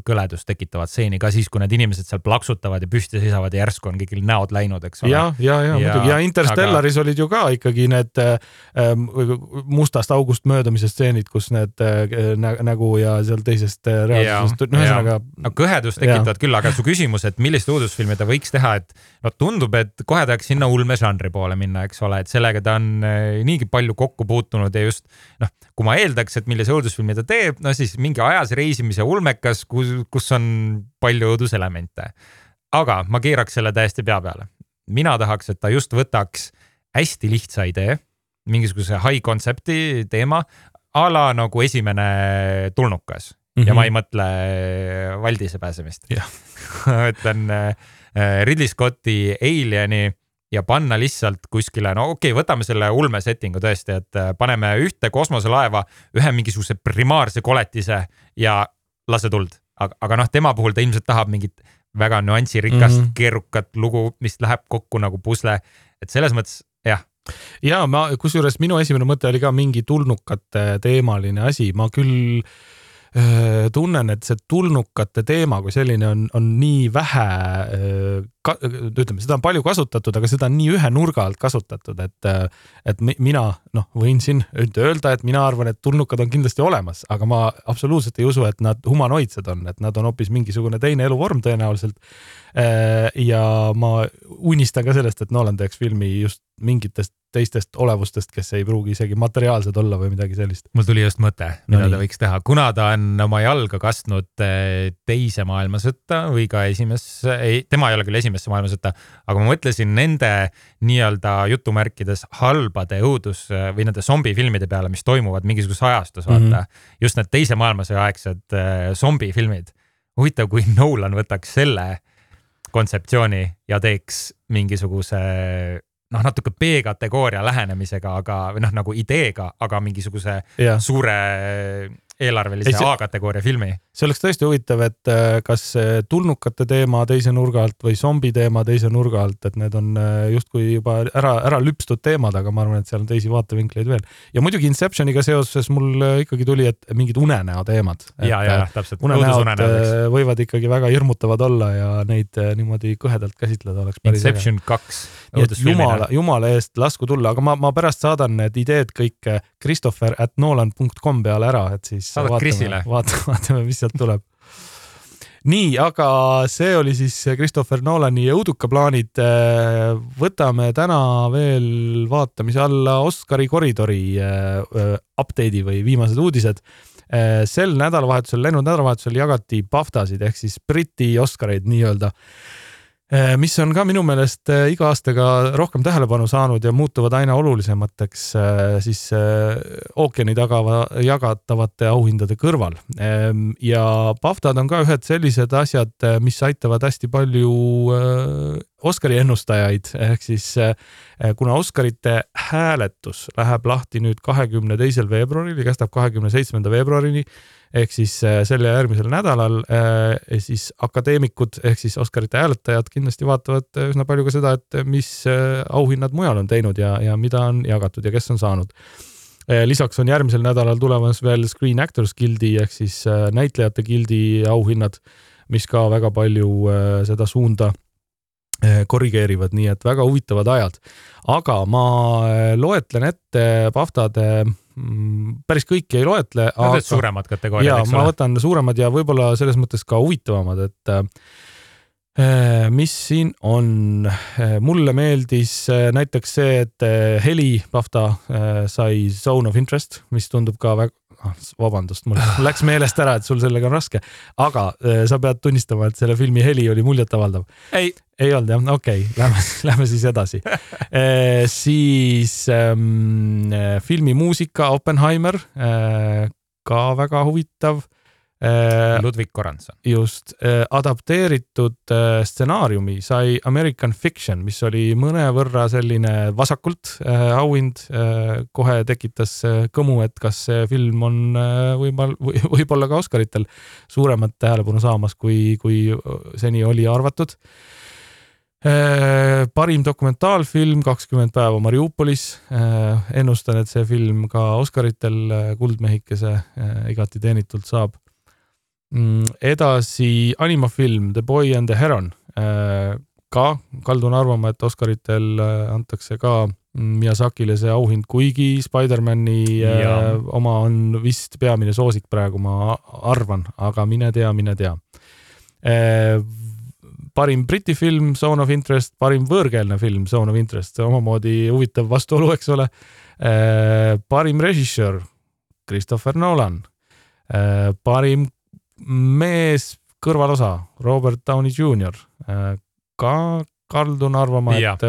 kõledust tekitavat stseeni ka siis, kui need inimesed seal plaksutavad ja püsti seisavad ja järsku on kõigil näod läinud, eks ole. ja, ja, ja, ja muidugi ja Interstellaris aga... olid ju ka ikkagi need äh, mustast august möödumise stseenid, kus need äh, nä nägu ja seal teisest äh, reaalsusest, no ühesõnaga. no kõhedust tekitavad ja. küll, aga su küsimus, et millist uudisfilmi ta võiks teha, et no tundub, et kohe tahaks sinna ulmežanri poole minna, eks ole, et sellega ta on äh, niigi palju kokku puutunud ja just noh, kui ma eeldaks, et millise õudusfilmi ta teeb, no siis mingi ajas reisimise ulmekas, kus, kus on palju õuduselemente. aga ma keeraks selle täiesti pea peale. mina tahaks, et ta just võtaks hästi lihtsa idee, mingisuguse high concept'i teema a la nagu esimene tulnukas mm -hmm. ja ma ei mõtle Valdise pääsemist ma ütlen äh, Ridley Scotti Alieni ja panna lihtsalt kuskile, no okei okay,, võtame selle ulme setting'u tõesti, et äh, paneme ühte kosmoselaeva ühe mingisuguse primaarse koletise ja lase tuld. aga, aga noh, tema puhul ta ilmselt tahab mingit väga nüansirikast mm, -hmm. keerukat lugu, mis läheb kokku nagu pusle. et selles mõttes jah ja ma, kusjuures minu esimene mõte oli ka mingi tulnukate teemaline asi, ma küll Äh, tunnen, et see tulnukate teema kui selline on, on nii vähe, äh, ütleme, seda on palju kasutatud, aga seda on nii ühe nurga alt kasutatud, et, äh, et mina noh, võin siin öelda, et mina arvan, et tulnukad on kindlasti olemas, aga ma absoluutselt ei usu, et nad humanoidsed on, et nad on hoopis mingisugune teine eluvorm tõenäoliselt. ja ma unistan ka sellest, et Nolan teeks filmi just mingitest teistest olevustest, kes ei pruugi isegi materiaalsed olla või midagi sellist. mul tuli just mõte, mida no ta võiks teha, kuna ta on oma jalga kastnud eh, teise maailmasõtta või ka esimesse, ei, tema ei ole küll esimesse maailmasõtta, aga ma mõtlesin nende nii-öelda jutumärkides halbade õudus või nende zombifilmide peale, mis toimuvad mingisuguses ajastus, vaata mm. -hmm. just need teise maailmasõja aegsed eh, zombifilmid. huvitav, kui Nolan võtaks selle kontseptsiooni ja teeks mingisuguse noh, natuke B-kategooria lähenemisega, aga või noh, nagu ideega, aga mingisuguse ja. suure eelarvelise see... A-kategooria filmi. see oleks tõesti huvitav, et äh, kas tulnukate teema teise nurga alt või zombi teema teise nurga alt, et need on äh, justkui juba ära, ära lüpstud teemad, aga ma arvan, et seal on teisi vaatevinkleid veel. ja muidugi Inceptioniga seoses mul äh, ikkagi tuli, et mingid unenäo teemad. ja, ja, täpselt. unenäod võivad ikkagi väga hirmutavad olla ja neid niimoodi kõhedalt käsitleda oleks päris äge. Inception kaks. jumala, jumala eest lasku tulla, aga ma, ma pärast saadan need ideed kõik Christopher at nolan.com peale ära, et siis siis vaatame, vaatame, vaatame, mis sealt tuleb. nii, aga see oli siis Christopher Nolani õudukaplaanid. võtame täna veel vaatamise alla Oscari koridori äh, update'i või viimased uudised sel nädalavahetusel, läinud nädalavahetusel jagati BAFTA-sid ehk siis Briti Oscareid nii-öelda Äh, mis on ka minu meelest äh, iga aastaga rohkem tähelepanu saanud ja muutuvad aina olulisemateks äh, siis ookeani tagava jagatavate auhindade kõrval. Ähm, ja BAFTA-d on ka ühed sellised asjad, mis aitavad hästi palju Oscari ennustajaid, ehk siis kuna Oscarite hääletus läheb lahti nüüd kahekümne teisel veebruaril ja kestab kahekümne seitsmenda veebruarini ehk siis äh, sel ja järgmisel nädalal äh, siis akadeemikud ehk siis Oscarite hääletajad kindlasti vaatavad äh, üsna palju ka seda, et mis auhinnad mujal on teinud ja, ja mida on jagatud ja kes on saanud. lisaks on järgmisel nädalal tulemas veel Screen Actors Guildi ehk siis näitlejate gildi auhinnad, mis ka väga palju seda suunda korrigeerivad, nii et väga huvitavad ajad. aga ma loetlen ette Paftade päris kõiki ei loetle. Need suuremad kategooriad, eks ole? ma võtan suuremad ja võib-olla selles mõttes ka huvitavamad, et Äh, mis siin on? Äh, mulle meeldis äh, näiteks see, et heli BAFTA sai Zone of Interest, mis tundub ka väga, vabandust, mul läks meelest ära, et sul sellega on raske, aga sa pead tunnistama, et selle filmi heli oli muljetavaldav. ei, ei olnud jah, okei okay,, lähme, lähme siis edasi e,. siis ähm, filmi muusika Oppenheimer äh,, ka väga huvitav Äh, Ludwig Goransson. just, äh, adapteeritud äh, stsenaariumi sai American Fiction, mis oli mõnevõrra selline vasakult auhind. kohe tekitas kõmu, et kas see film on võib-olla, võib-olla ka Oscaritel suuremat tähelepanu saamas, kui, kui seni oli arvatud parim dokumentaalfilm kakskümmend päeva Mariupolis. ennustan, et see film ka Oscaritel kuldmehikese igati teenitult saab. Mm, edasi animafilm The Boy and the Heron. Äh, ka kaldun arvama, et Oscaritel äh, antakse ka Miyazakile see auhind, kuigi Spider-man'i äh, oma on vist peamine soosik praegu, ma arvan, aga mine tea, mine tea. parim Briti film, Zone of Interest, parim võõrkeelne film, Zone of Interest, omamoodi huvitav vastuolu, eks ole. parim režissöör, Christopher Nolan. parim mees kõrvalosa, Robert Downey Jr. Ka kaldun arvama, et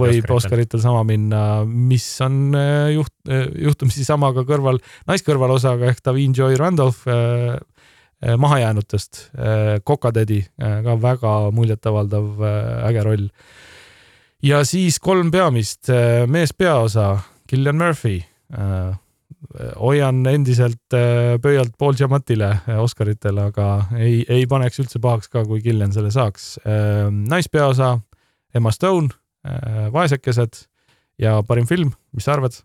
võib Oscaritel sama minna, mis on äh, juht, juhtumisi sama ka kõrval, naiskõrvalosaga ehk Davin Joy Randolph mahajäänutest, Kokatädi, ka väga muljetavaldav äge roll. ja siis kolm peamist, mees peaosa, Killian Murphy hoian endiselt äh, pöialt Paul Giamatile äh, Oscaritel, aga ei, ei paneks üldse pahaks ka, kui Killian selle saaks. Ähm, naispeaosa Emma Stone, äh, Vaesekesed ja parim film, mis sa arvad?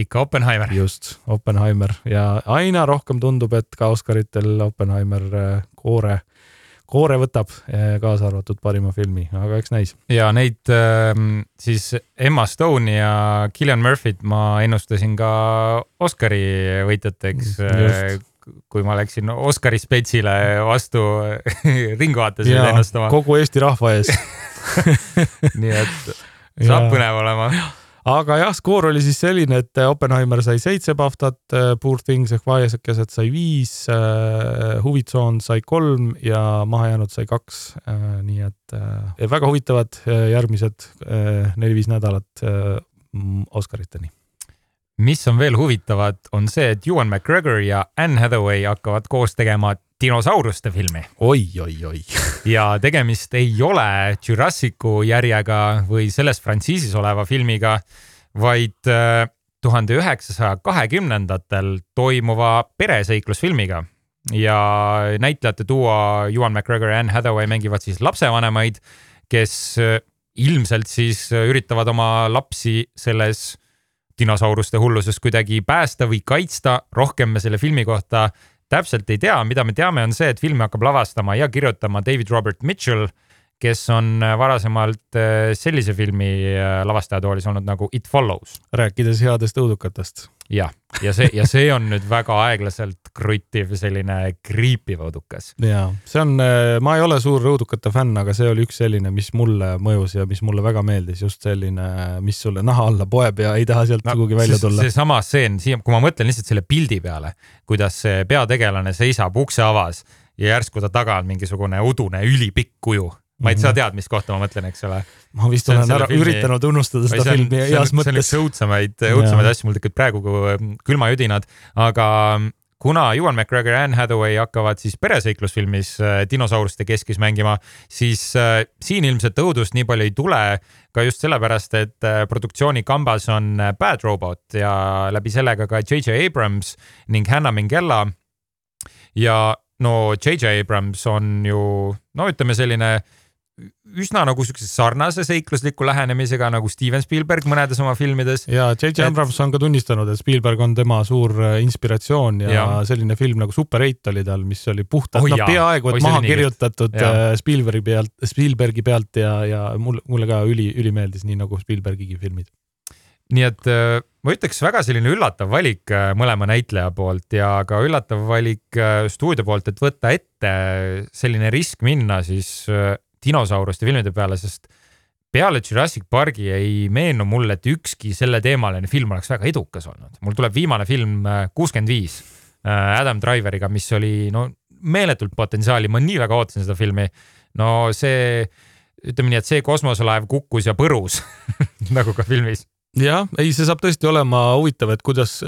ikka Oppenheimer. just, Oppenheimer ja aina rohkem tundub, et ka Oscaritel Oppenheimer koore koore võtab, eh, kaasa arvatud parima filmi, aga eks näis. ja neid ähm, siis Emma Stone'i ja Killian Murphy't ma ennustasin ka Oscari võitjateks. Äh, kui ma läksin Oscari spetsile vastu Ringvaates ennustama. kogu Eesti rahva ees nii et saab põnev olema aga jah, skoor oli siis selline, et äh, Oppenheimer sai seitse Baftat, äh, Poor Things ehk vaesekesed sai viis, äh, Huvitsoon sai kolm ja mahajäänud sai kaks. nii et väga huvitavad järgmised neli-viis nädalat Oscariteni mis on veel huvitavad, on see, et Ewan McGregor ja Anne Hathaway hakkavad koos tegema dinosauruste filmi. Oi, oi, oi. Ja tegemist ei ole Jurassicu järjega või selles frantsiisis oleva filmiga, vaid äh, tuhande üheksasaja kahekümnendatel toimuva pereseiklusfilmiga. Ja näitlejate duo Ewan McGregor ja Anne Hathaway mängivad siis lapsevanemaid, kes äh, ilmselt siis üritavad oma lapsi selles dinosauruste hulluses kuidagi päästa või kaitsta. rohkem me selle filmi kohta täpselt ei tea, mida me teame, on see, et filmi hakkab lavastama ja kirjutama David Robert Mitchell, kes on varasemalt äh, sellise filmi äh, lavastajatoolis olnud nagu It Follows. rääkides headest õudukatest jah, ja see, ja see on nüüd väga aeglaselt kruttiv, selline kriipiv õudukas. ja see on, äh, ma ei ole suur õudukate fänn, aga see oli üks selline, mis mulle mõjus ja mis mulle väga meeldis, just selline, mis sulle naha alla poeb ja ei taha sealt no, kuhugi välja tulla. seesama stseen, siia, kui ma mõtlen lihtsalt selle pildi peale, kuidas see peategelane seisab ukse avas ja järsku ta taga on mingisugune udune ülipikk kuju ma ei -hmm. sa tead, mis kohta ma mõtlen, eks ole. ma vist olen ära filmi... üritanud unustada seda on, filmi heas mõttes. see on üks õudsemaid, õudsemaid asju, mul tekivad praegu ähm, külmajudinad, aga ähm, kuna Ewan McGregor ja Anne Hathaway hakkavad siis pereseiklusfilmis äh, dinosauruste keskis mängima, siis äh, siin ilmselt õudust nii palju ei tule ka just sellepärast, et äh, produktsiooni kambas on Bad Robot ja läbi sellega ka J.J. Abrams ning Hannah Mingella. ja no J.J. Abrams on ju no ütleme selline üsna nagu siukse sarnase seiklusliku lähenemisega nagu Steven Spielberg mõnedes oma filmides. ja J.J. Abrams on ka tunnistanud, et Spielberg on tema suur äh, inspiratsioon ja, ja. selline film nagu Super Eight oli tal, mis oli puhtalt oh, no, peaaegu et maha kirjutatud ja. Äh, Spielbergi pealt, Spielbergi pealt ja, ja mulle, mulle ka üli, ülimeeldis, nii nagu Spielbergigi filmid. nii et äh, ma ütleks väga selline üllatav valik mõlema näitleja poolt ja ka üllatav valik stuudio poolt, et võtta ette selline risk minna siis dinosauruste filmide peale, sest peale Jurassic Parki ei meenu mulle, et ükski selleteemaline film oleks väga edukas olnud. mul tuleb viimane film kuuskümmend viis Adam Driveriga, mis oli no meeletult potentsiaali, ma nii väga ootasin seda filmi. no see, ütleme nii, et see kosmoselaev kukkus ja põrus nagu ka filmis jah, ei, see saab tõesti olema huvitav, et kuidas,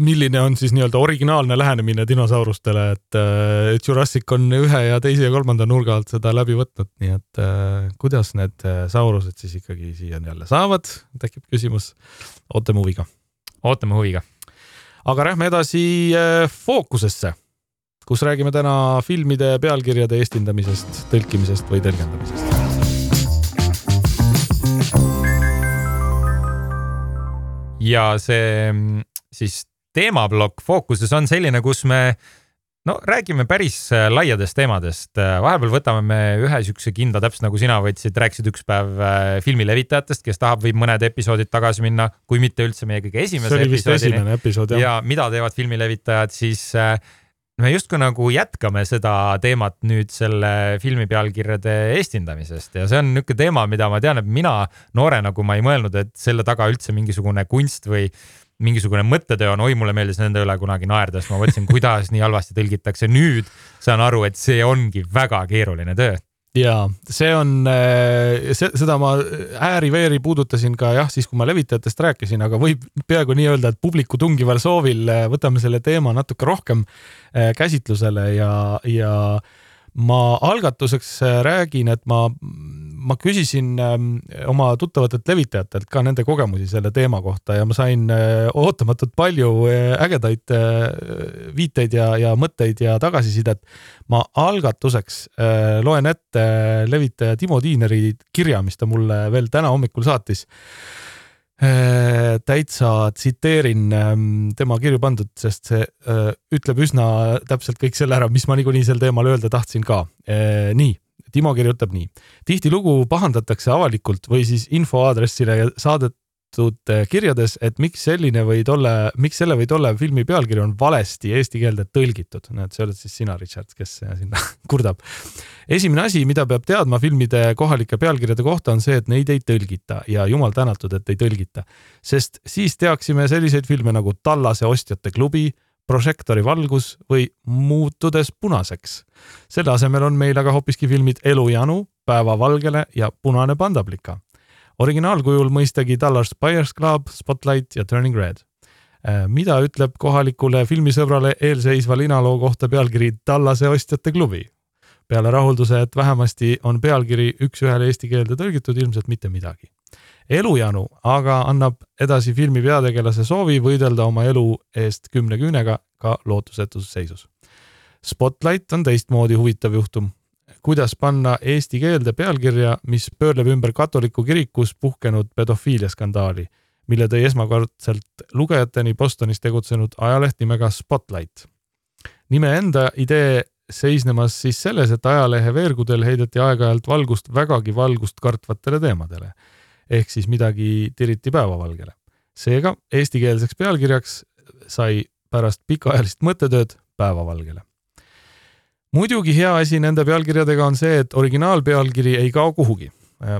milline on siis nii-öelda originaalne lähenemine dinosaurustele, et äh, Jurassic on ühe ja teise ja kolmanda nurga alt seda läbi võtnud, nii et äh, kuidas need äh, saurused siis ikkagi siia jälle saavad, tekib küsimus. ootame huviga. ootame huviga. aga lähme edasi fookusesse, kus räägime täna filmide pealkirjade eestindamisest, tõlkimisest või tõlgendamisest ja see mm, siis teemaplokk fookuses on selline, kus me no räägime päris äh, laiadest teemadest, äh, vahepeal võtame me ühe siukse kindla, täpselt nagu sina võtsid, rääkisid üks päev äh, filmi levitajatest, kes tahab, võib mõned episoodid tagasi minna, kui mitte üldse meie kõige esimese. see oli vist esimene episood jah. ja mida teevad filmi levitajad, siis me justkui nagu jätkame seda teemat nüüd selle filmi pealkirjade eestindamisest ja see on niisugune teema, mida ma tean, et mina noorena, kui ma ei mõelnud, et selle taga üldse mingisugune kunst või mingisugune mõttetöö on, oi, mulle meeldis nende üle kunagi naerda, siis ma mõtlesin, kuidas nii halvasti tõlgitakse. nüüd saan aru, et see ongi väga keeruline töö ja see on, äh, seda ma ääri-veeri puudutasin ka jah, siis kui ma levitajatest rääkisin, aga võib peaaegu nii öelda, et publiku tungival soovil äh, võtame selle teema natuke rohkem äh, käsitlusele ja, ja ma algatuseks räägin, et ma ma küsisin ähm, oma tuttavatelt levitajatelt ka nende kogemusi selle teema kohta ja ma sain äh, ootamatult palju äh, ägedaid äh, viiteid ja, ja mõtteid ja tagasisidet. ma algatuseks loen ette levitaja Timo Tiineri kirja, mis ta mulle veel täna hommikul saatis täitsa tsiteerin ähm, tema kirju pandud, sest see ütleb üsna täpselt kõik selle ära, mis ma niikuinii sel teemal öelda tahtsin ka. nii Timo kirjutab nii. tihtilugu pahandatakse avalikult või siis infoaadressile saadetud kirjades, et miks selline või tolle, miks selle või tolle filmi pealkiri on valesti eesti keelde tõlgitud. näed, see oled siis sina, Richard, kes sinna kurdab. esimene asi, mida peab teadma filmide kohalike pealkirjade kohta, on see, et neid ei tõlgita ja jumal tänatud, et ei tõlgita, sest siis teaksime selliseid filme nagu Tallase ostjate klubi prožektori valgus või muutudes punaseks. selle asemel on meil aga hoopiski filmid Elujanu, Päevavalgele ja Punane pandaplika. originaalkujul mõistagi Dallas Buyers Club, Spotlight ja Turning Red. Äh, mida ütleb kohalikule filmisõbrale eelseisva linaloo kohta pealkiri Tallase ostjate klubi? peale rahulduse, et vähemasti on pealkiri üks-ühele eesti keelde tõlgitud, ilmselt mitte midagi elujanu aga annab edasi filmi peategelase soovi võidelda oma elu eest kümne küünega ka lootusetus seisus. Spotlight on teistmoodi huvitav juhtum. kuidas panna eesti keelde pealkirja, mis pöörleb ümber katoliku kirikus puhkenud pedofiiliaskandaali, mille tõi esmakordselt lugejateni Bostonis tegutsenud ajaleht nimega Spotlight. nime enda idee seisnemas siis selles, et ajalehe veergudel heideti aeg-ajalt valgust vägagi valgust kartvatele teemadele ehk siis midagi tiriti päevavalgele. seega eestikeelseks pealkirjaks sai pärast pikaajalist mõttetööd päevavalgele. muidugi hea asi nende pealkirjadega on see, et originaalpealkiri ei kao kuhugi.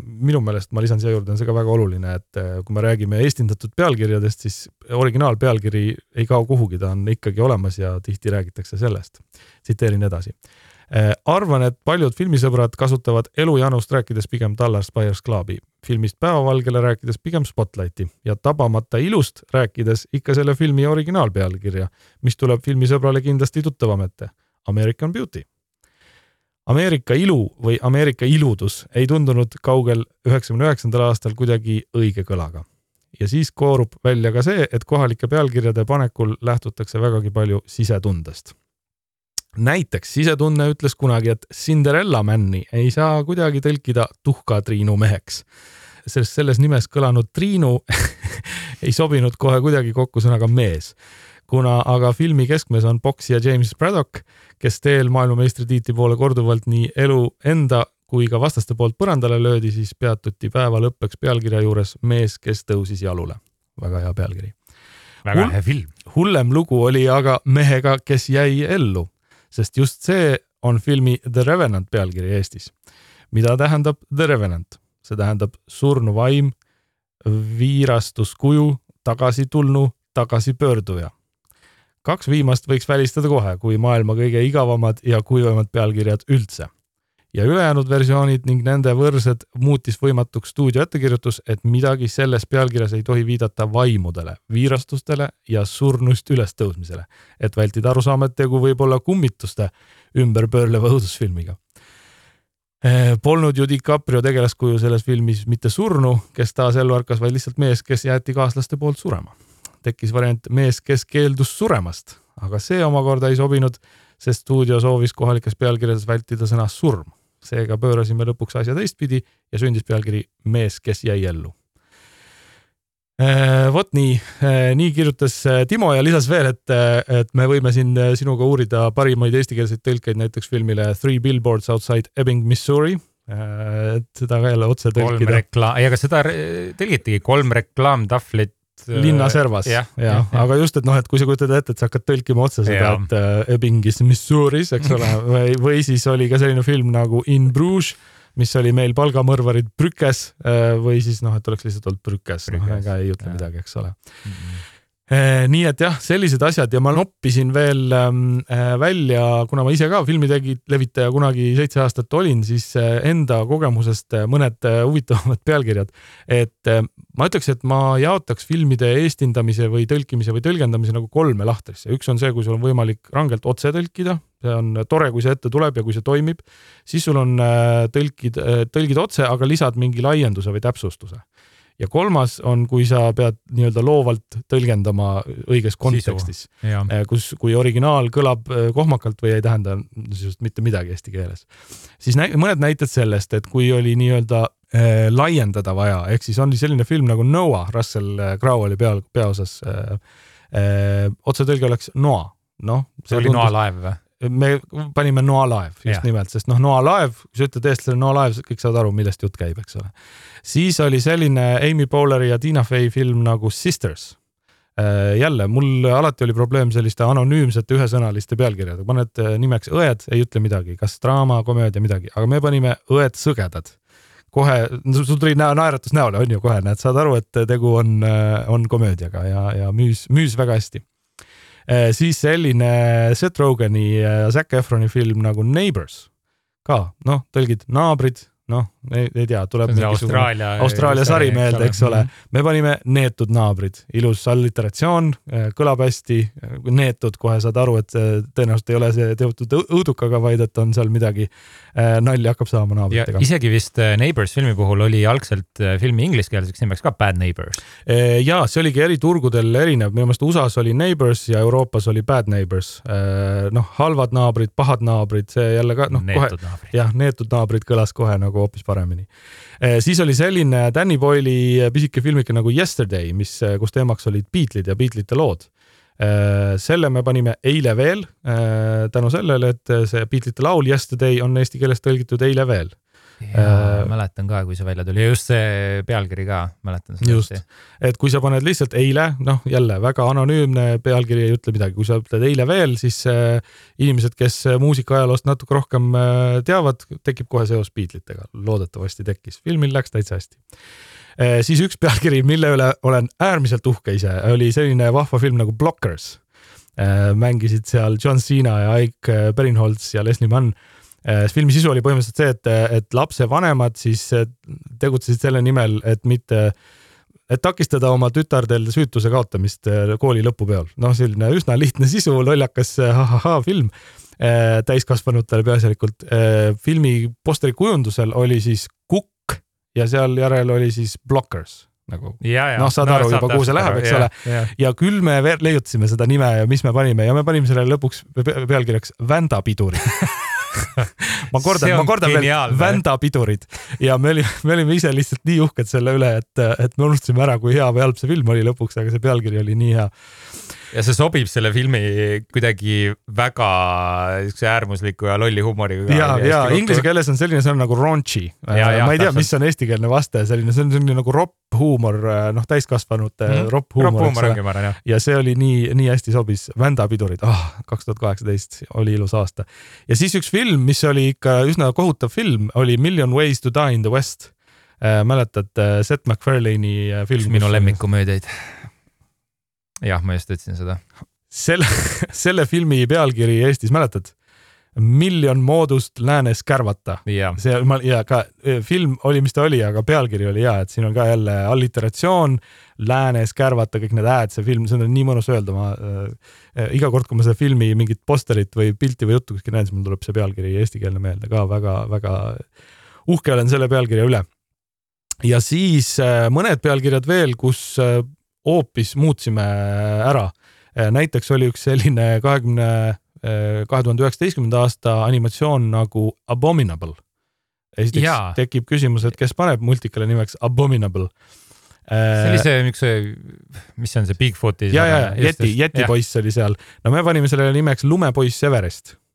minu meelest, ma lisan siia juurde, on see ka väga oluline, et eh, kui me räägime eestindatud pealkirjadest, siis originaalpealkiri ei kao kuhugi, ta on ikkagi olemas ja tihti räägitakse sellest. tsiteerin edasi arvan, et paljud filmisõbrad kasutavad elujanust rääkides pigem Dallas Buyers Clubi, filmist Päevavalgele rääkides pigem Spotlighti ja Tabamata ilust rääkides ikka selle filmi originaalpealkirja, mis tuleb filmisõbrale kindlasti tuttavam ette, American Beauty. Ameerika ilu või Ameerika iludus ei tundunud kaugel üheksakümne üheksandal aastal kuidagi õige kõlaga. ja siis koorub välja ka see, et kohalike pealkirjade panekul lähtutakse vägagi palju sisetundest näiteks sisetunne ütles kunagi, et Cinderella Man'i ei saa kuidagi tõlkida tuhka-Triinu meheks. sest selles nimes kõlanud Triinu ei sobinud kohe kuidagi kokku sõnaga mees. kuna aga filmi keskmes on poksija James Braddock, kes teel maailmameistritiitli poole korduvalt nii elu enda kui ka vastaste poolt põrandale löödi, siis peatuti päeva lõppeks pealkirja juures mees, kes tõusis jalule. väga hea pealkiri väga hea film. hullem lugu oli aga mehega, kes jäi ellu, sest just see on filmi The Revenant pealkiri Eestis. mida tähendab The Revenant? see tähendab surnu vaim, viirastuskuju, tagasitulnu, tagasipöörduja. kaks viimast võiks välistada kohe kui maailma kõige igavamad ja kuivemad pealkirjad üldse ja ülejäänud versioonid ning nende võrsed muutis võimatuks stuudio ettekirjutus, et midagi selles pealkirjas ei tohi viidata vaimudele, viirastustele ja surnust ülestõusmisele, et vältida arusaama, et tegu võib olla kummituste ümber pöörleva õudusfilmiga. Eh, polnud ju DiCaprio tegelaskuju selles filmis mitte surnu, kes taas ellu ärkas, vaid lihtsalt mees, kes jäeti kaaslaste poolt surema. tekkis variant mees, kes keeldus suremast, aga see omakorda ei sobinud, sest stuudio soovis kohalikes pealkirjades vältida sõna surm seega pöörasime lõpuks asja teistpidi ja sündis pealkiri Mees, kes jäi ellu. Äh, vot nii, äh, nii kirjutas äh, Timo ja lisas veel, et, et me võime siin sinuga uurida parimaid eestikeelseid tõlkeid näiteks filmile Three Billboards Outside Ebbing, Missouri. et seda ka jälle otse tõlkida. kolm reklaam, ei aga seda tõlgitigi kolm reklaamtahvlit linnaservas. ja, ja, aga just, et noh, et kui sa kujutad ette, et sa hakkad tõlkima otse seda, et äh, Ebbingis, Missouris, eks ole, või, või siis oli ka selline film nagu In Bruges, mis oli meil palgamõrvarid Brükes äh, või siis noh, et oleks lihtsalt olnud Brükes, noh, ega ei ütle midagi, eks ole. Mm. -hmm nii et jah, sellised asjad ja ma noppisin veel ähm, äh, välja, kuna ma ise ka filmitegi levitaja kunagi seitse aastat olin, siis äh, enda kogemusest äh, mõned huvitavamad pealkirjad. et ma ütleks, et ma jaotaks filmide eestindamise või tõlkimise või tõlgendamise nagu kolme lahtrisse. üks on see, kui sul on võimalik rangelt otse tõlkida, see on tore, kui see ette tuleb ja kui see toimib, siis sul on tõlkid, tõlgid otse, aga lisad mingi laienduse või täpsustuse ja kolmas on, kui sa pead nii-öelda loovalt tõlgendama õiges kontekstis, äh, kus, kui originaal kõlab äh, kohmakalt või ei tähenda sisuliselt mitte midagi eesti keeles. siis nä mõned näited sellest, et kui oli nii-öelda äh, laiendada vaja, ehk siis oli selline film nagu Noah, Russell Crowe oli peal, peaosas äh,. Äh, otsetõlge oleks Noa, noh. see oli tundus... Noa laev või? me panime Noa laev just ja. nimelt, sest noh, Noa laev, kui sa ütled eestlasele Noa laev, kõik saavad aru, millest jutt käib, eks ole. Siis oli selline Amy Poehleri ja Tina Fey film nagu Sisters. Äh, jälle, mul alati oli probleem selliste anonüümsete ühesõnaliste pealkirjadega, paned äh, nimeks õed, ei ütle midagi, kas draama, komöödia, midagi, aga me panime õed sõgedad. Kohe, sul tuli naeratus näole, on ju, kohe. Näed, saad aru, et tegu on, äh, on komöödiaga ja, ja müüs, müüs väga hästi. Siis selline Seth Rogeni ja Zac Efroni film nagu Neighbors. Ka, noh, tõlgid naabrid, noh, ei tea, tuleb Austraalia, Austraalia sari meelde, eks ole. Me panime neetud naabrid, ilus alliteratsioon, eh, kõlab hästi, neetud, kohe saad aru, et tõenäoliselt ei ole see teotud õudukaga, vaid et on seal midagi, eh, nalja hakkab saama naabritega. isegi vist Neighbors filmi puhul oli algselt filmi ingliskeelseks nimeks ka Bad Neighbors. ja see oligi eri turgudel erinev, minu meelest USA-s oli Neighbors ja Euroopas oli Bad Neighbors. noh, halvad naabrid, pahad naabrid, see jälle ka noh, kohe jah, neetud naabrid kõlas kohe nagu hoopis paremini. Eh, siis oli selline Danny Boyle'i pisike filmike nagu Yesterday, mis, eh, kus teemaks olid Beatlesid ja Beatlesite lood. Eh, selle me panime eile veel tänu sellele, et see Beatlesite laul Yesterday on eesti keeles tõlgitud eile veel äh, mäletan ka, kui see välja tuli. Ja just see pealkiri ka, mäletan seda. just, et kui sa paned lihtsalt eile, noh jälle väga anonüümne pealkiri ei ütle midagi, kui sa ütled eile veel, siis äh, inimesed, kes muusikaajaloost natuke rohkem äh, teavad, tekib kohe seos Beatlesitega, loodetavasti tekkis, filmil läks täitsa hästi. Äh,. siis üks pealkiri, mille üle olen äärmiselt uhke ise, oli selline vahva film nagu Blockers. Äh,. mängisid seal John Cena ja Ike Barinholtz ja Leslie Mann. Äh, filmi sisu oli põhimõtteliselt see, et, et lapsevanemad siis äh, tegutsesid selle nimel, et mitte, et takistada oma tütardel süütuse kaotamist äh, kooli lõpupeol. noh, selline üsna lihtne sisu, lollakas ha-ha-ha film täiskasvanutele peaasjalikult. filmi posteri kujundusel oli siis kukk ja seal järel oli siis blockers nagu. noh, saad no, aru juba, kuhu see läheb, eks ole. ja küll me leiutasime seda nime ja mis me panime ja me panime sellele lõpuks pealkirjaks Vändapidurid ma kordan, ma kordan veel, Vända pidurid ja me olime, me olime ise lihtsalt nii uhked selle üle, et, et me unustasime ära, kui hea või halb see film oli lõpuks, aga see pealkiri oli nii hea ja see sobib selle filmi kuidagi väga siukse äärmusliku ja lolli huumoriga. ja, ja inglise keeles on selline sõna nagu raunchy. ma ei tea, mis on eestikeelne vaste, selline, see on selline nagu ropp huumor, noh, täiskasvanute mm -hmm. ropp huumor. ropp huumor ongi, ma arvan, jah. ja see oli nii, nii hästi sobis, Vändapidurid, ah kaks tuhat kaheksateist oli ilus aasta. ja siis üks film, mis oli ikka üsna kohutav film, oli Million Ways to Die in the West äh,. mäletad äh, Seth MacFarlane'i äh, film? üks minu lemmikkomöödiaid jah, ma just ütlesin seda. selle, selle filmi pealkiri Eestis mäletad? miljon moodust läänes kärvata see ma ja ka e, film oli, mis ta oli, aga pealkiri oli hea, et siin on ka jälle alliteratsioon, läänes kärvata, kõik need hääd, see film, seda on nii mõnus öelda, ma äh, iga kord, kui ma seda filmi mingit posterit või pilti või juttu kuskil näen, siis mul tuleb see pealkiri eestikeelne meelde ka väga-väga uhke olen selle pealkirja üle. ja siis äh, mõned pealkirjad veel, kus äh, hoopis muutsime ära. näiteks oli üks selline kahekümne, kahe tuhande üheksateistkümnenda aasta animatsioon nagu Abominable. esiteks Jaa. tekib küsimus, et kes paneb multikale nimeks Abominable see oli see, see, mis see on see Bigfooti? ja, ja, Yeti, Yeti poiss oli seal. no me panime sellele nimeks Lumepoiss Everest Äh,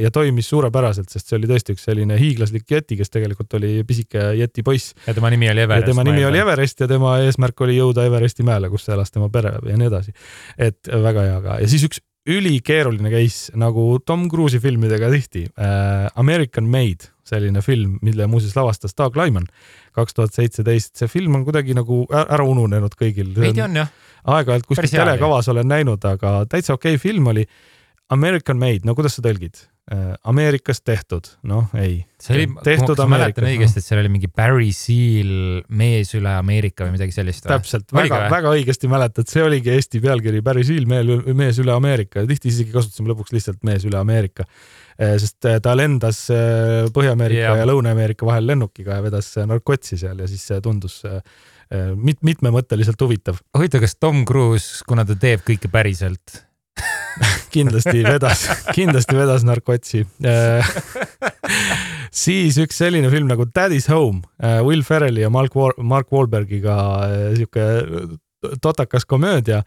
ja toimis suurepäraselt, sest see oli tõesti üks selline hiiglaslik jeti, kes tegelikult oli pisike jeti poiss. ja tema nimi oli Everest. tema nimi oli Everest ja tema eesmärk oli jõuda Everesti mäele, kus elas tema pere ja nii edasi. et väga hea ka ja siis üks ülikeeruline case nagu Tom Cruise'i filmidega tihti äh,. American Made, selline film, mille muuseas lavastas Doug Lyman kaks tuhat seitseteist. see film on kuidagi nagu ära ununenud kõigil. veidi on jah. aeg-ajalt kuskil telekavas olen näinud, aga täitsa okei okay film oli American made, no kuidas sa tõlgid? Äh, Ameerikas tehtud, noh ei. see oli, ma mäletan õigesti, et seal oli mingi Barry Seal mees üle Ameerika või midagi sellist. täpselt, väga, väga õigesti mäletad, see oligi Eesti pealkiri Barry Seal, mees üle Ameerika ja tihti isegi kasutasime lõpuks lihtsalt mees üle Ameerika. Äh, sest äh, ta lendas Põhja-Ameerika yeah. ja Lõuna-Ameerika vahel lennukiga ja vedas narkotsi seal ja siis see tundus mit-, mitmemõtteliselt huvitav. huvitav, kas Tom Cruise, kuna ta teeb kõike päriselt kindlasti vedas, kindlasti vedas narkotsi siis üks selline film nagu Daddy's Home, äh, Will Ferrelli ja Mark War-, Mark Wahlbergiga äh, sihuke totakas komöödia.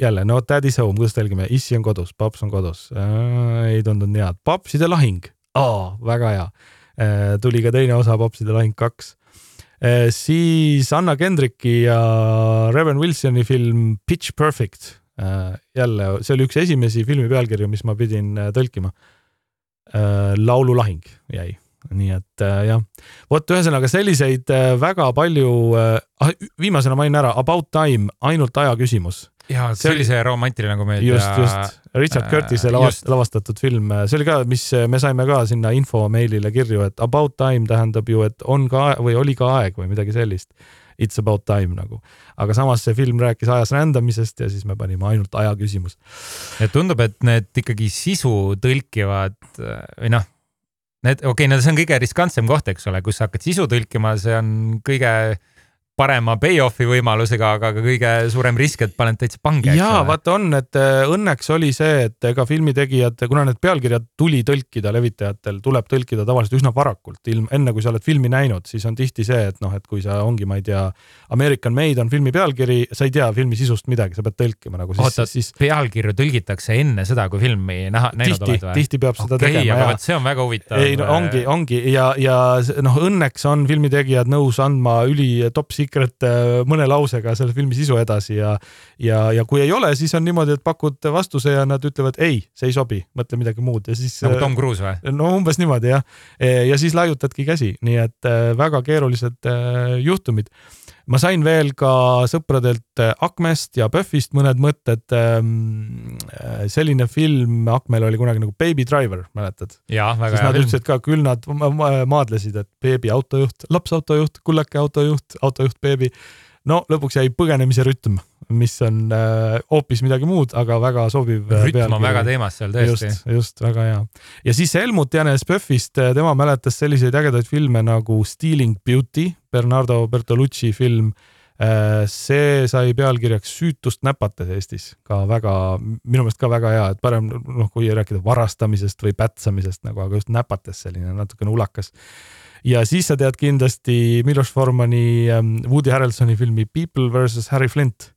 jälle, no Daddy's Home, kuidas tõlgime, issi on kodus, paps on kodus äh,, ei tundunud head. papside lahing väga hea äh,. tuli ka teine osa, Papside lahing kaks äh,. siis Anna Kendricki ja Reven Wilsoni film Pitch Perfect Äh, jälle, see oli üks esimesi filmi pealkirju, mis ma pidin äh, tõlkima. Äh, laululahing jäi, nii et jah, vot ühesõnaga selliseid väga palju, ah, viimasena mainin ära About Time, ainult aja küsimus. ja see, see oli see romantiline komöödia. just, just, Richard Curtis'e äh, lavast, lavastatud film, see oli ka, mis me saime ka sinna info meilile kirju, et About Time tähendab ju, et on ka või oli ka aeg või midagi sellist It's about time nagu. aga samas see film rääkis ajas rändamisest ja siis me panime ainult aja küsimus. ja tundub, et need ikkagi sisu tõlkivad või noh, need, okei okay,, no see on kõige riskantsem koht, eks ole, kus sa hakkad sisu tõlkima, see on kõige parema payoff'i võimalusega, aga ka kõige suurem risk, et paned täitsa pange. ja vaata on, et äh, õnneks oli see, et ega filmitegijad, kuna need pealkirjad tuli tõlkida levitajatel, tuleb tõlkida tavaliselt üsna varakult, ilm, enne kui sa oled filmi näinud, siis on tihti see, et noh, et kui sa ongi, ma ei tea, American Made on filmi pealkiri, sa ei tea filmi sisust midagi, sa pead tõlkima nagu oota siis..., pealkirju tõlgitakse enne seda, kui filmi näha, näinud tihti, oled või? tihti peab seda okay, tegema. aga vot see on väga huvitav. ei no ongi, ongi ja, ja noh, õnneks on filmitegijad nõus andma üli top secret äh, mõne lausega selle filmi sisu edasi ja, ja, ja kui ei ole, siis on niimoodi, et pakud vastuse ja nad ütlevad ei, see ei sobi, mõtle midagi muud ja siis. nagu Tom Cruise või? no umbes niimoodi jah. E, ja siis laiutadki käsi, nii et äh, väga keerulised äh, juhtumid ma sain veel ka sõpradelt Akmest ja PÖFFist mõned mõtted. Ähm, selline film Akmel oli kunagi nagu Baby Driver, mäletad? film. Nad ütlesid ka, küll nad maadlesid, et beebi autojuht, laps autojuht, kullake autojuht, autojuht beebi no lõpuks jäi põgenemise rütm, mis on äh, hoopis midagi muud, aga väga sobiv. Äh, rütm on väga teemas seal tõesti. just, just väga hea. ja siis Helmut Jänes PÖFFist, äh, tema mäletas selliseid ägedaid filme nagu Stealing Beauty, Bernardo Bertolucci film. see sai pealkirjaks Süütust näpates Eestis, ka väga, minu meelest ka väga hea, et parem noh, kui rääkida varastamisest või pätsamisest nagu, aga just näpates selline natukene ulakas ja siis sa tead kindlasti Miloš Formani ähm, Woody Harrelsoni filmi People versus Harry Flint.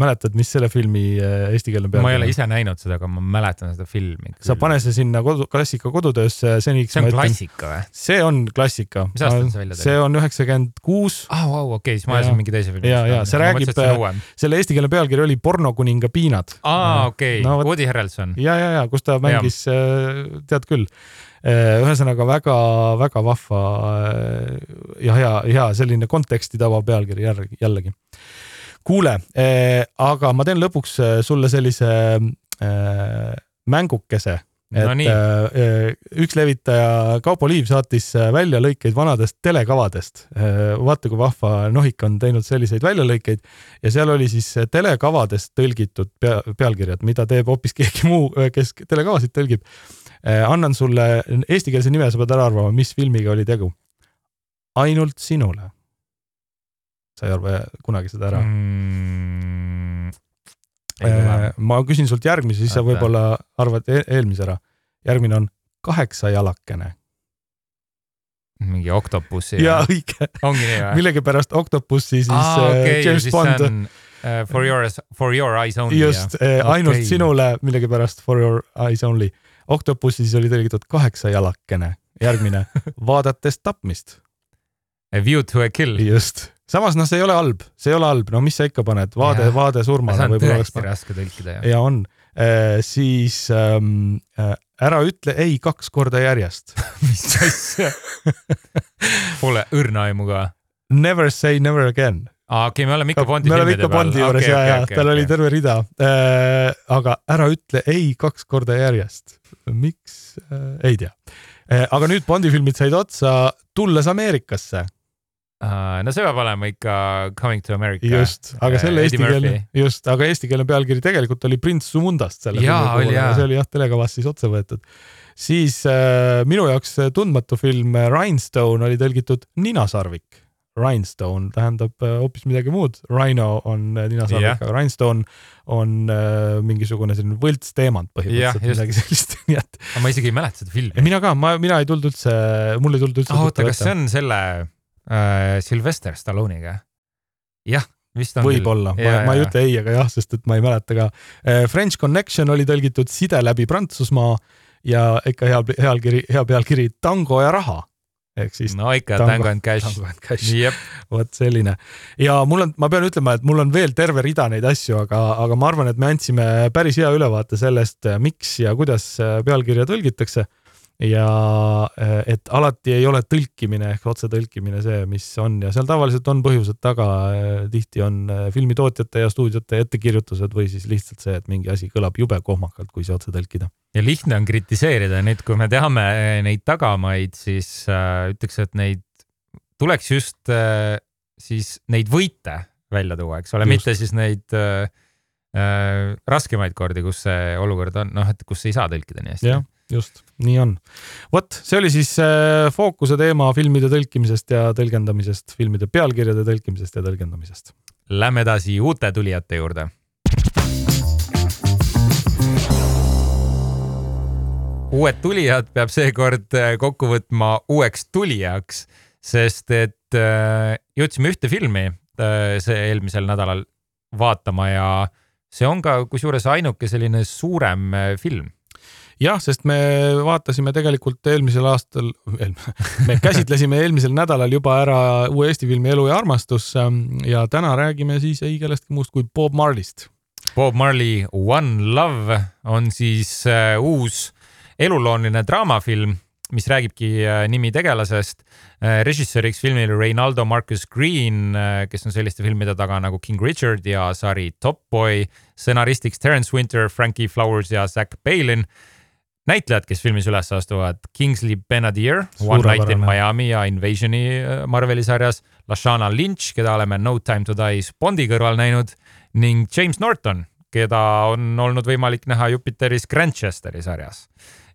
Mäletad, mis selle filmi äh, eestikeelne pealkiri on? ma ei ole ise näinud seda, aga ma mäletan seda filmi. sa pane see sinna kodu, klassika kodutöösse, seniks. see on klassika või? see on klassika. mis aastal see välja tuli? see on üheksakümmend kuus. aa, vau, okei, siis ma ajasin mingi teise filmi. ja, ja see räägib, selle eestikeelne pealkiri oli Pornokuninga piinad. aa, okei, Woody Harrelson. ja, ja, ja kus ta mängis, äh, tead küll ühesõnaga väga-väga vahva ja hea, hea selline konteksti tava pealkiri järgi, jällegi kuule äh,, aga ma teen lõpuks äh, sulle sellise äh, mängukese et no äh, üks levitaja, Kaupo Liiv saatis äh, väljalõikeid vanadest telekavadest. vaata, kui vahva Nohik on teinud selliseid väljalõikeid ja seal oli siis telekavadest tõlgitud pea, pealkirjad, mida teeb hoopis keegi muu, kes telekavasid tõlgib. annan sulle eestikeelse nime, sa pead ära arvama, mis filmiga oli tegu. ainult sinule sa ei arva kunagi seda ära mm,? Äh, ma küsin sult järgmise, siis sa võib-olla arvad e eelmise ära. järgmine on kaheksajalakene. mingi oktopussi. jaa, õige. ongi nii või? millegipärast oktopussi siis ah, okay, James Bond. Uh, for your, for your eyes only. just, äh, ainult okay. sinule millegipärast for your eyes only. oktopussi siis oli tõlgitud kaheksajalakene. järgmine vaadates tapmist. A view to a kill. just samas noh, see ei ole halb, see ei ole halb, no mis sa ikka paned, vaade, vaade surmale. on tõesti raske tõlkida jah. ja on äh,, siis ähm, äh, ära ütle ei kaks korda järjest mis asja Pole õrna aimu ka. Never say never again aa, okei okay,, me oleme ikka Bondi me oleme ikka Bondi juures okay, ja okay,, ja okay, tal okay. oli terve rida äh,. aga ära ütle ei kaks korda järjest. miks äh,, ei tea äh,. aga nüüd Bondi filmid said otsa, tulles Ameerikasse no see peab olema ikka Coming to America. just, aga uh, selle eestikeelne, just, aga eestikeelne pealkiri tegelikult oli Prints Sumundast selle jaa, filmi puhul, see oli jah telekavas siis otse võetud. siis uh, minu jaoks tundmatu film Rhinestone oli tõlgitud Ninasarvik. Rhinestone tähendab hoopis midagi muud, Rhino on ninasarvik yeah., aga Rhinestone on uh, mingisugune selline võltsteemant põhimõtteliselt yeah,, midagi sellist nii et. ma isegi ei mäleta seda filmi. mina ka, ma, mina ei tulnud üldse, mul ei tulnud üldse oh,. oota, kas see on selle äh, Sylvester Stallone'iga. jah, vist on. võib-olla, ma, ma ei ütle ei, aga jah, sest et ma ei mäleta ka. Äh, French Connection oli tõlgitud Side läbi Prantsusmaa ja ikka hea, heal kiri, hea pealkiri Tango ja raha ehk siis. no ikka Tango, tango and Cash. Tango and Cash yep., vot selline. ja mul on, ma pean ütlema, et mul on veel terve rida neid asju, aga, aga ma arvan, et me andsime päris hea ülevaate sellest, miks ja kuidas pealkirja tõlgitakse ja eh, et alati ei ole tõlkimine ehk otsetõlkimine see, mis on. Ja seal tavaliselt on põhjused taga. Eh, tihti on eh, filmitootjate ja stuudiote ettekirjutused või siis lihtsalt see, et mingi asi kõlab jube kohmakalt, kui see otse tõlkida. ja lihtne on kritiseerida. Nüüd, kui me teame neid tagamaid, siis äh, ütleks, et neid tuleks just äh, siis neid võite välja tuua, eks ole, mitte siis neid äh, äh, raskemaid kordi, kus see olukord on, noh, et kus ei saa tõlkida nii hästi just, nii on. vot, see oli siis äh, fookuse teema filmide tõlkimisest ja tõlgendamisest, filmide pealkirjade tõlkimisest ja tõlgendamisest. Lähme edasi uute tulijate juurde. uued tulijad peab seekord äh, kokku võtma uueks tulijaks, sest et äh, jõudsime ühte filmi see eelmisel nädalal vaatama ja see on ka kusjuures ainuke selline suurem film jah, sest me vaatasime tegelikult eelmisel aastal, me käsitlesime eelmisel nädalal juba ära uue Eesti filmi Elu ja armastus ähm, ja täna räägime siis ei kellestki muust kui Bob Marley'st. Bob Marley One Love on siis uh, uus elulooline draamafilm, mis räägibki uh, nimi tegelasest uh,. režissööriks filmil Reynaldo Marcus Green, kes on selliste filmide taga nagu King Richard ja sari Top Boy. stsenaristiks Terence Winter, Frankie Flowers ja Zack Palin näitlejad, kes filmis üles astuvad, Kingsley Benadier, One Night in Miami ja Invasioni äh, Marveli sarjas, Lashana Lynch, keda oleme No Time to Die's Bondi kõrval näinud ning James Norton, keda on olnud võimalik näha Jupiteris Grantchesteri sarjas.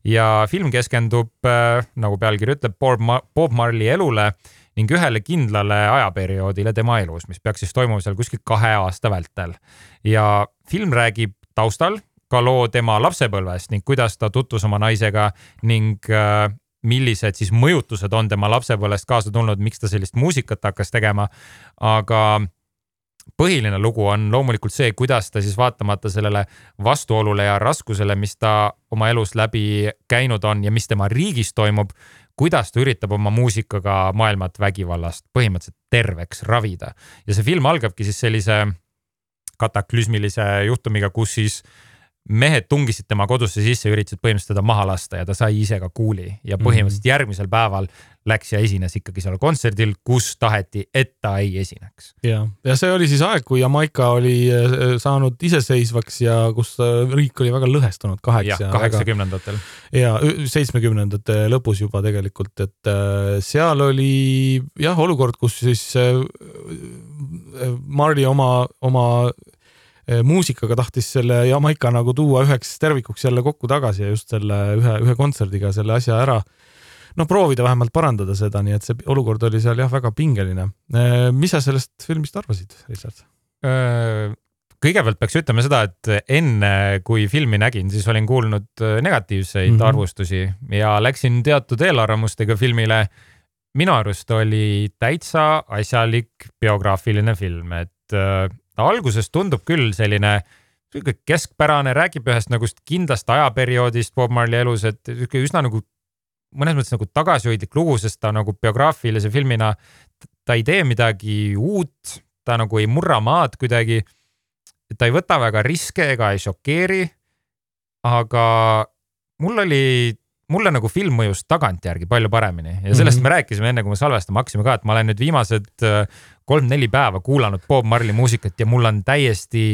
ja film keskendub, äh, nagu pealkiri ütleb, Bob, Ma Bob Marley elule ning ühele kindlale ajaperioodile tema elus, mis peaks siis toimuma seal kuskil kahe aasta vältel. ja film räägib taustal ka loo tema lapsepõlvest ning kuidas ta tutvus oma naisega ning äh, millised siis mõjutused on tema lapsepõlvest kaasa tulnud, miks ta sellist muusikat hakkas tegema. aga põhiline lugu on loomulikult see, kuidas ta siis vaatamata sellele vastuolule ja raskusele, mis ta oma elus läbi käinud on ja mis tema riigis toimub, kuidas ta üritab oma muusikaga maailmat vägivallast põhimõtteliselt terveks ravida. ja see film algabki siis sellise kataklüsmilise juhtumiga, kus siis mehed tungisid tema kodusse sisse, üritasid põhimõtteliselt teda maha lasta ja ta sai ise ka kuuli ja põhimõtteliselt mm -hmm. järgmisel päeval läks ja esines ikkagi seal kontserdil, kus taheti, et ta ei esineks. ja, ja see oli siis aeg, kui Jamaica oli äh, saanud iseseisvaks ja kus äh, riik oli väga lõhestunud kaheks. jah, kaheksakümnendatel. ja seitsmekümnendate lõpus juba tegelikult, et äh, seal oli jah, olukord, kus siis Marley oma, oma muusikaga tahtis selle Jamaica nagu tuua üheks tervikuks jälle kokku tagasi ja just selle ühe, ühe kontserdiga selle asja ära noh, proovida vähemalt parandada seda, nii et see olukord oli seal jah, väga pingeline. Eh, mis sa sellest filmist arvasid, Richard? Äh, kõigepealt peaks ütlema seda, et enne kui filmi nägin, siis olin kuulnud äh, negatiivseid mm -hmm. arvustusi ja läksin teatud eelarvamustega filmile. minu arust oli täitsa asjalik biograafiline film, et äh, ta alguses tundub küll selline sihuke keskpärane, räägib ühest nagu kindlast ajaperioodist Bob Marley elus, et sihuke üsna nagu mõnes mõttes nagu tagasihoidlik lugu, sest ta nagu biograafilise filmina, ta ei tee midagi uut, ta nagu ei murra maad kuidagi. ta ei võta väga riske ega ei šokeeri. aga mul oli, mulle nagu film mõjus tagantjärgi palju paremini ja sellest mm -hmm. me rääkisime enne, kui me salvestama hakkasime ka, et ma olen nüüd viimased kolm-neli päeva kuulanud Bob Marley muusikat ja mul on täiesti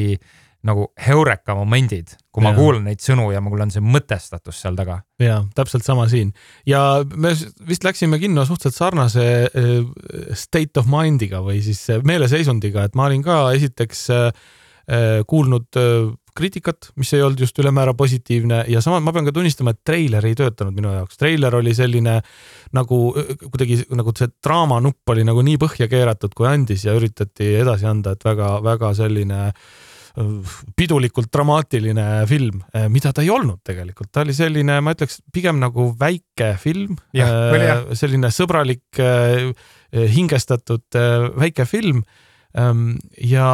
nagu heureka momendid, kui ma ja. kuulan neid sõnu ja mul on see mõtestatus seal taga. ja täpselt sama siin ja me vist läksime kinno suhteliselt sarnase äh, state of mind'iga või siis meeleseisundiga, et ma olin ka esiteks äh, äh, kuulnud kriitikat, mis ei olnud just ülemäära positiivne ja samas ma pean ka tunnistama, et treiler ei töötanud minu jaoks. treiler oli selline nagu kuidagi nagu see draamanupp oli nagu nii põhja keeratud, kui andis ja üritati edasi anda, et väga-väga selline pidulikult dramaatiline film, mida ta ei olnud tegelikult, ta oli selline, ma ütleks pigem nagu väike film. selline sõbralik, hingestatud väike film. ja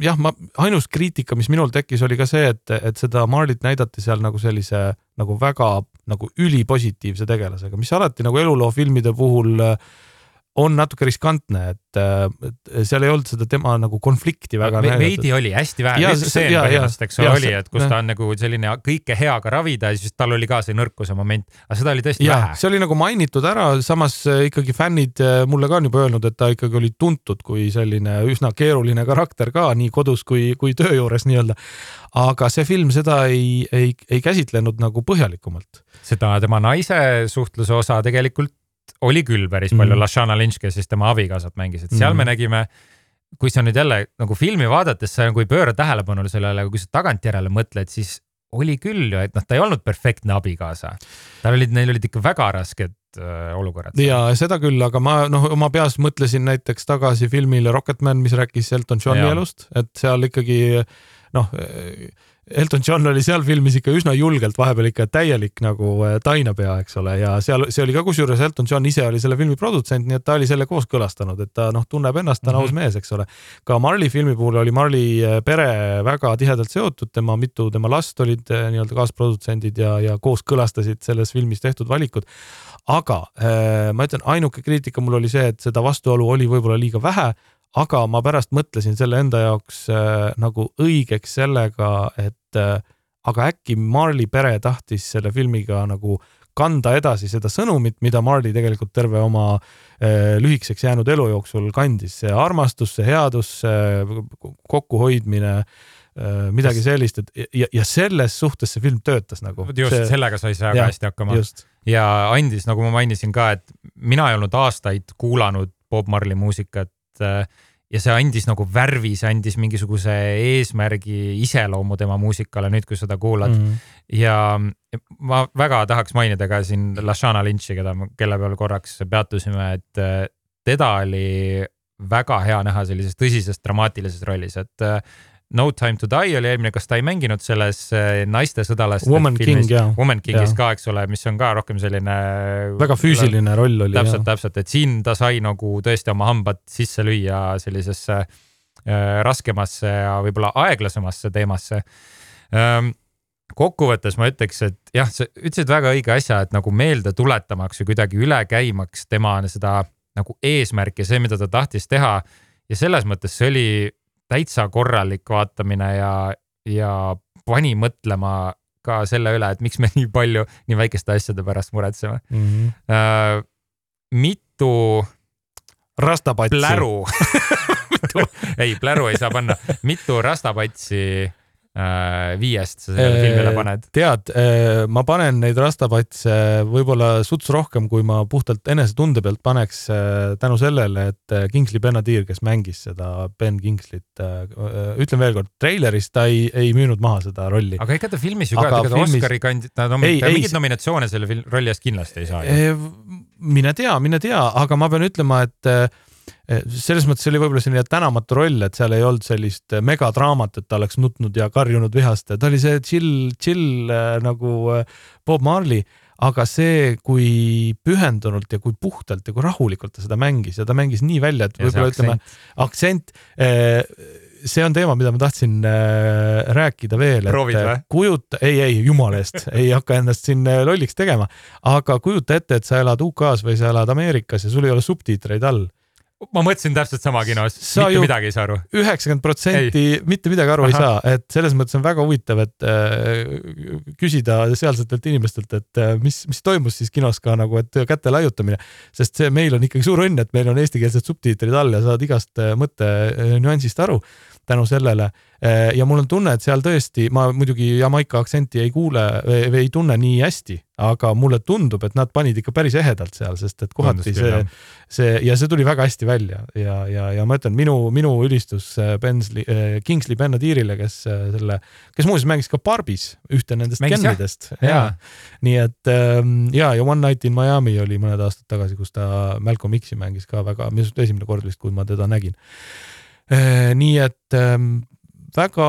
jah, ma, ainus kriitika, mis minul tekkis, oli ka see, et, et seda Marlit näidati seal nagu sellise nagu väga nagu ülipositiivse tegelasega, mis alati nagu eluloofilmide puhul äh, on natuke riskantne, et, et seal ei olnud seda tema nagu konflikti väga Ve. veidi oli, hästi vähe, eks ole, oli, et kus ja. ta on nagu selline kõike heaga ravida ja siis tal oli ka see nõrkuse moment, aga seda oli tõesti ja, vähe. see oli nagu mainitud ära, samas äh, ikkagi fännid äh, mulle ka on juba öelnud, et ta ikkagi oli tuntud kui selline üsna keeruline karakter ka nii kodus kui, kui töö juures nii-öelda. aga see film seda ei, ei, ei käsitlenud nagu põhjalikumalt. seda tema naise suhtluse osa tegelikult oli küll päris palju mm. -hmm. Lashana Lynch, kes siis tema abikaasat mängis, et seal mm. -hmm. me nägime, kui sa nüüd jälle nagu filmi vaadates, sa nagu ei pööra tähelepanu sellele, kui sa tagantjärele mõtled, siis oli küll ju, et noh, ta ei olnud perfektne abikaasa. tal olid, neil olid ikka väga rasked äh, olukorrad. ja seda küll, aga ma noh, oma peas mõtlesin näiteks tagasi filmile Rocketman, mis rääkis Elton Johni elust, et seal ikkagi noh Elton John oli seal filmis ikka üsna julgelt, vahepeal ikka täielik nagu äh, tainapea, eks ole, ja seal, see oli ka kusjuures Elton John ise oli selle filmi produtsent, nii et ta oli selle kooskõlastanud, et ta noh, tunneb ennast, ta on mm -hmm. aus mees, eks ole. ka Marley filmi puhul oli Marley äh, pere väga tihedalt seotud, tema mitu tema last olid äh, nii-öelda kaasprodutsendid ja, ja kooskõlastasid selles filmis tehtud valikud. aga äh, ma ütlen, ainuke kriitika mul oli see, et seda vastuolu oli võib-olla liiga vähe aga ma pärast mõtlesin selle enda jaoks äh, nagu õigeks sellega, et äh, aga äkki Marley pere tahtis selle filmiga nagu kanda edasi seda sõnumit, mida Marley tegelikult terve oma äh, lühikeseks jäänud elu jooksul kandis, see armastus, see headus, kokkuhoidmine äh,, midagi sellist, et ja, ja selles suhtes see film töötas nagu. just see..., sellega sai see väga hästi hakkama. ja andis, nagu ma mainisin ka, et mina ei olnud aastaid kuulanud Bob Marley muusikat Äh, ja see andis nagu värvi, see andis mingisuguse eesmärgi, iseloomu tema muusikale nüüd, kui seda kuulad mm. -hmm. ja ma väga tahaks mainida ka siin Lashana Lynch'i, keda, kelle peal korraks peatusime, et äh, teda oli väga hea näha sellises tõsises dramaatilises rollis, et äh, No Time to Die oli eelmine, kas ta ei mänginud selles äh, naiste sõdalaste Woman filmis, King. Woman Kingis Jaa. ka, eks ole, mis on ka rohkem selline väga füüsiline roll oli. täpselt, täpselt, et siin ta sai nagu tõesti oma hambad sisse lüüa sellisesse äh, raskemasse ja võib-olla aeglasemasse teemasse ähm, kokkuvõttes ma ütleks, et jah, sa ütlesid väga õige asja, et nagu meelde tuletamaks või kuidagi üle käimaks tema seda nagu eesmärki, see, mida ta tahtis teha. ja selles mõttes see oli täitsa korralik vaatamine ja, ja pani mõtlema ka selle üle, et miks me nii palju nii väikeste asjade pärast muretseme mm. -hmm. äh, mitu rastapatsi. pläru ei, pläru ei saa panna, mitu rastapatsi viiest sa sellele filmile paned? tead, ma panen neid rastapatse võib-olla suts rohkem, kui ma puhtalt enesetunde pealt paneks tänu sellele, et Kingsley Benadir, kes mängis seda Ben Kingsley't, ütlen veel kord, treileris ta ei, ei müünud maha seda rolli. aga ega ta filmis ju ka, ega ta filmis... Oscari kandi-, ta nom- Ei, ta ei, mingeid see- nominatsioone selle rolli eest kindlasti ei saa mine tea, mine tea, aga ma pean ütlema, et selles mõttes oli võib-olla selline tänamatu roll, et seal ei olnud sellist megadraamat, et ta oleks nutnud ja karjunud vihast, ta oli see chill, chill eh, nagu eh, Bob Marley, aga see, kui pühendunult ja kui puhtalt ja kui rahulikult ta seda mängis ja ta mängis nii välja, et võib-olla ütleme, aktsent, see on teema, mida ma tahtsin rääkida veel. Proovid või? kujuta, ei, ei, jumala eest, ei hakka ennast siin lolliks tegema, aga kujuta ette, et sa elad UK-s või sa elad Ameerikas ja sul ei ole subtiitreid all. Ma mõtlesin täpselt sama kinos, mitte midagi ei saa aru. üheksakümmend protsenti mitte midagi aru Aha. ei saa, et selles mõttes on väga huvitav, et äh, küsida sealsetelt inimestelt, et äh, mis, mis toimus siis kinos ka nagu, et käte laiutamine. sest see meil on ikkagi suur õnn, et meil on eestikeelsed subtiitrid all ja saad igast äh, mõtte äh, nüansist aru tänu sellele. ja mul on tunne, et seal tõesti, ma muidugi Jamaica aktsenti ei kuule või, ei tunne nii hästi, aga mulle tundub, et nad panid ikka päris ehedalt seal, sest et kohati see see ja see tuli väga hästi välja ja, ja, ja ma ütlen, minu, minu ülistus äh, Bensley äh,, Kingsley Benadirile, kes selle, kes muuseas mängis ka Barbis ühte nendest jah? Kenidest. Jaa. nii et ähm, ja, ja One Night in Miami oli mõned aastad tagasi, kus ta Malcolm X-i mängis ka väga, minu arust esimene kord vist, kui ma teda nägin. Nii et ähm, väga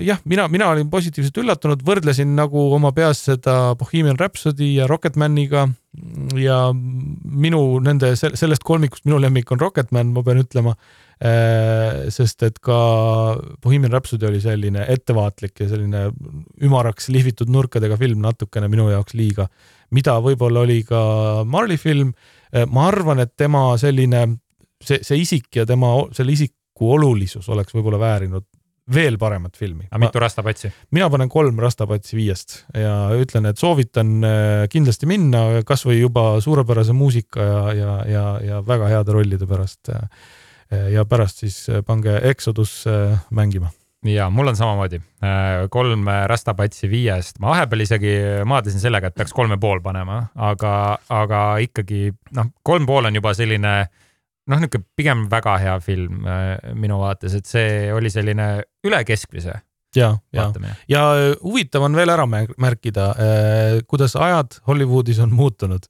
jah, mina, mina olin positiivselt üllatunud, võrdlesin nagu oma peas seda Bohemian Rhapsody ja Rocketmaniga ja minu nende se- sellest kolmikust minu lemmik on Rocketman, ma pean ütlema. sest et ka Bohemian Rhapsody oli selline ettevaatlik ja selline ümaraks lihvitud nurkadega film natukene minu jaoks liiga, mida võib-olla oli ka Marley film. ma arvan, et tema selline, see, see isik ja tema, selle isiku olulisus oleks võib-olla väärinud veel paremat filmi. aga mitu rastapatsi? mina panen kolm rastapatsi viiest ja ütlen, et soovitan äh, kindlasti minna kasvõi juba suurepärase muusika ja, ja, ja, ja väga heade rollide pärast. ja pärast siis äh, pange Exodus äh, mängima. ja mul on samamoodi kolm rastapatsi viiest, ma vahepeal isegi maadlesin sellega, et peaks kolme pool panema, aga, aga ikkagi noh, kolm pool on juba selline noh, niisugune pigem väga hea film äh, minu vaates, et see oli selline üle keskmise ja, ja, vaatamine. ja äh, huvitav on veel ära mär- märkida, kuidas ajad Hollywoodis on muutunud.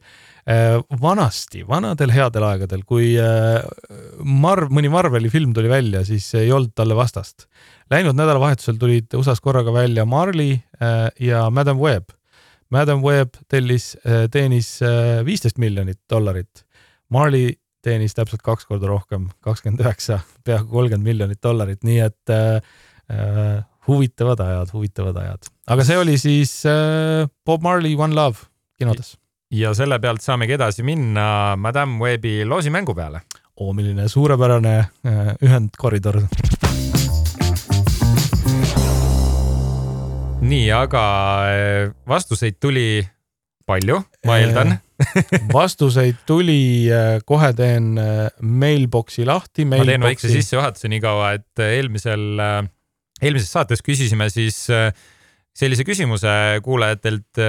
vanasti, vanadel headel aegadel, kui äh, Marv, mõni Marveli film tuli välja, siis ei olnud talle vastast. Läinud nädalavahetusel tulid USA-s korraga välja Marley äh, ja Madam Web. Madam Web tellis, teenis viisteist miljonit dollarit. Marley teenis täpselt kaks korda rohkem, kakskümmend üheksa, peaaegu kolmkümmend miljonit dollarit, nii et äh, äh, huvitavad ajad, huvitavad ajad. aga see oli siis äh, Bob Marley One Love kinodes. ja selle pealt saamegi edasi minna Madame Webi loosimängu peale. oo, milline suurepärane äh, ühendkoridor. nii, aga äh, vastuseid tuli palju, ma eeldan vastuseid tuli, kohe teen mailbox'i lahti. ma teen väikse sissejuhatuse nii kaua, et eelmisel, eelmises saates küsisime siis sellise küsimuse kuulajatelt,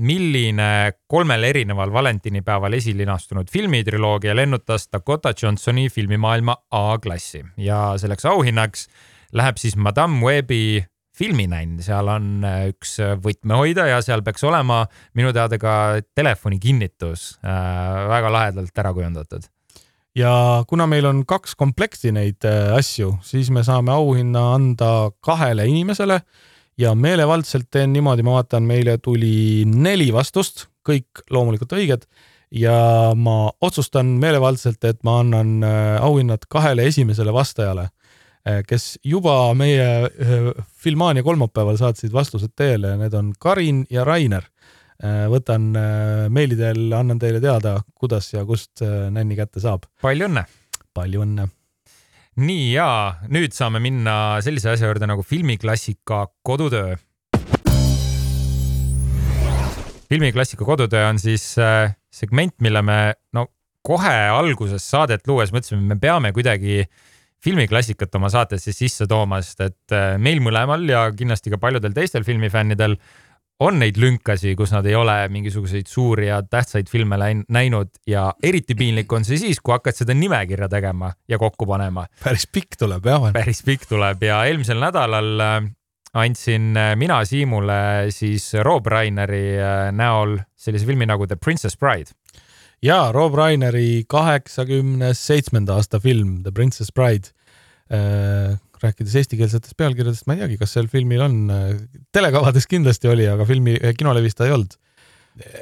milline kolmel erineval valentinipäeval esilinastunud filmitriloogia lennutas Dakota Johnsoni filmimaailma A-klassi ja selleks auhinnaks läheb siis Madame Webi filminänn, seal on üks võtmehoidja ja seal peaks olema minu teada ka telefoni kinnitus äh, väga lahedalt ära kujundatud. ja kuna meil on kaks kompleksi neid äh, asju, siis me saame auhinna anda kahele inimesele ja meelevaldselt teen niimoodi, ma vaatan, meile tuli neli vastust, kõik loomulikult õiged ja ma otsustan meelevaldselt, et ma annan äh, auhinnad kahele esimesele vastajale, äh, kes juba meie Filmania kolmapäeval saatsid vastused teele, need on Karin ja Rainer Äh, võtan äh, meili teel, annan teile teada, kuidas ja kust äh, nänni kätte saab. palju õnne! palju õnne! nii ja nüüd saame minna sellise asja juurde nagu filmiklassika kodutöö. filmiklassika kodutöö on siis segment, mille me no kohe alguses saadet luues mõtlesime, me peame kuidagi filmiklassikat oma saatesse sisse tooma, sest et meil mõlemal ja kindlasti ka paljudel teistel filmifännidel on neid lünkasi, kus nad ei ole mingisuguseid suuri ja tähtsaid filme näinud ja eriti piinlik on see siis, kui hakkad seda nimekirja tegema ja kokku panema. päris pikk tuleb jah. päris pikk tuleb ja eelmisel nädalal äh, andsin äh, mina Siimule siis Rob Raineri äh, näol sellise filmi nagu The Princess Bride. Ja Rob Raineri kaheksakümne seitsmenda aasta film The Princess Bride rääkides eestikeelsetest pealkirjadest, ma ei teagi, kas sel filmil on, telekavades kindlasti oli, aga filmi, kinolevis ta ei olnud.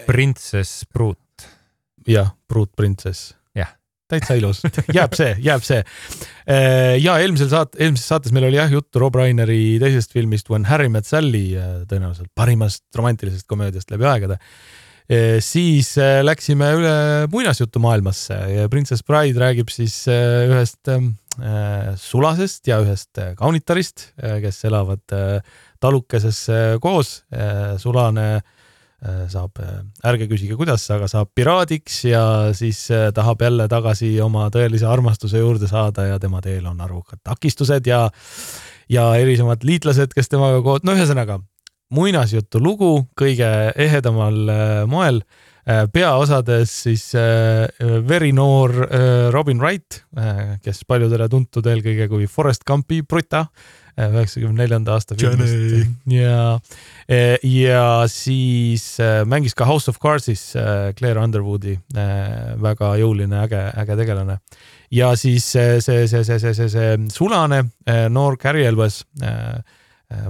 Princess Brut. jah, Brut Princess. jah. täitsa ilus, jääb see, jääb see. ja eelmisel saat-, eelmises saates meil oli jah juttu Rob Raineri teisest filmist When Harry Met Sally, tõenäoliselt parimast romantilisest komöödiast läbi aegade siis läksime üle muinasjutumaailmasse ja Princess Bride räägib siis ühest Äh, sulasest ja ühest kaunitarist, kes elavad talukeses koos. sulane saab, ärge küsige, kuidas, aga saab piraadiks ja siis tahab jälle tagasi oma tõelise armastuse juurde saada ja tema teel on arvukad takistused ja, ja erinevad liitlased, kes temaga koos, no ühesõnaga muinasjutu lugu kõige ehedamal moel Äh, peaosades siis äh, verinoor äh, Robin Wright, kes paljudele tuntud eelkõige kui Forest Gumpi bruta üheksakümne neljanda aasta filmist ja, ja siis mängis ka House of Cards'is Claire Underwoodi, väga jõuline, äge, äge tegelane. ja siis see, see, see, see, see, see, see sulane noor Carrie Elwes Äh,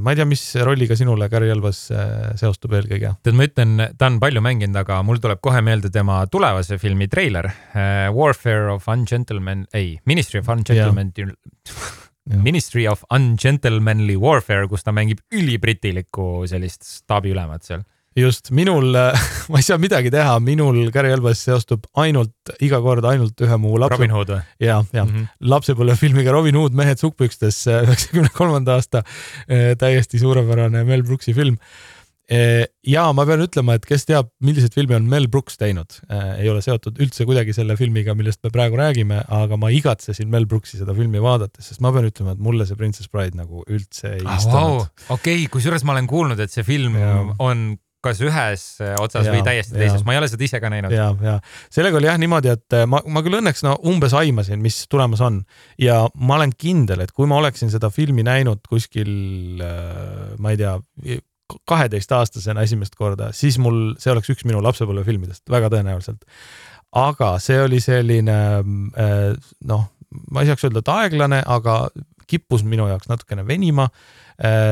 ma ei tea, mis rolliga sinule Gary Elvas äh, seostub eelkõige? tead, ma ütlen, ta on palju mänginud, aga mul tuleb kohe meelde tema tulevase filmi treiler uh,. Warfare of Ungentleman, ei, Ministry of Ungentleman Ministry of Ungentlemanly Warfare, kus ta mängib ülibritilikku sellist staabiülemat seal just, minul, ma ei saa midagi teha, minul Gary Elvas seostub ainult, iga kord ainult ühe mu lapse. Robin Hood või? ja, ja mm -hmm. lapsepõlvefilmiga Robin Hood, Mehed sukkpükstes, üheksakümne kolmanda aasta eh, täiesti suurepärane Mel Brooksi film ja ma pean ütlema, et kes teab, milliseid filme on Mel Brooks teinud, ei ole seotud üldse kuidagi selle filmiga, millest me praegu räägime, aga ma igatsesin Mel Brooksi seda filmi vaadates, sest ma pean ütlema, et mulle see Princess Bride nagu üldse ei ah, istunud wow.. okei okay,, kusjuures ma olen kuulnud, et see film ja. on kas ühes äh, otsas ja, või täiesti ja. teises, ma ei ole seda ise ka näinud. ja, ja sellega oli jah niimoodi, et äh, ma, ma küll õnneks no umbes aimasin, mis tulemas on ja ma olen kindel, et kui ma oleksin seda filmi näinud kuskil, äh, ma ei tea, kaheteistaastasena esimest korda, siis mul, see oleks üks minu lapsepõlvefilmidest, väga tõenäoliselt. aga see oli selline noh, ma ei saaks öelda, et aeglane, aga kippus minu jaoks natukene venima.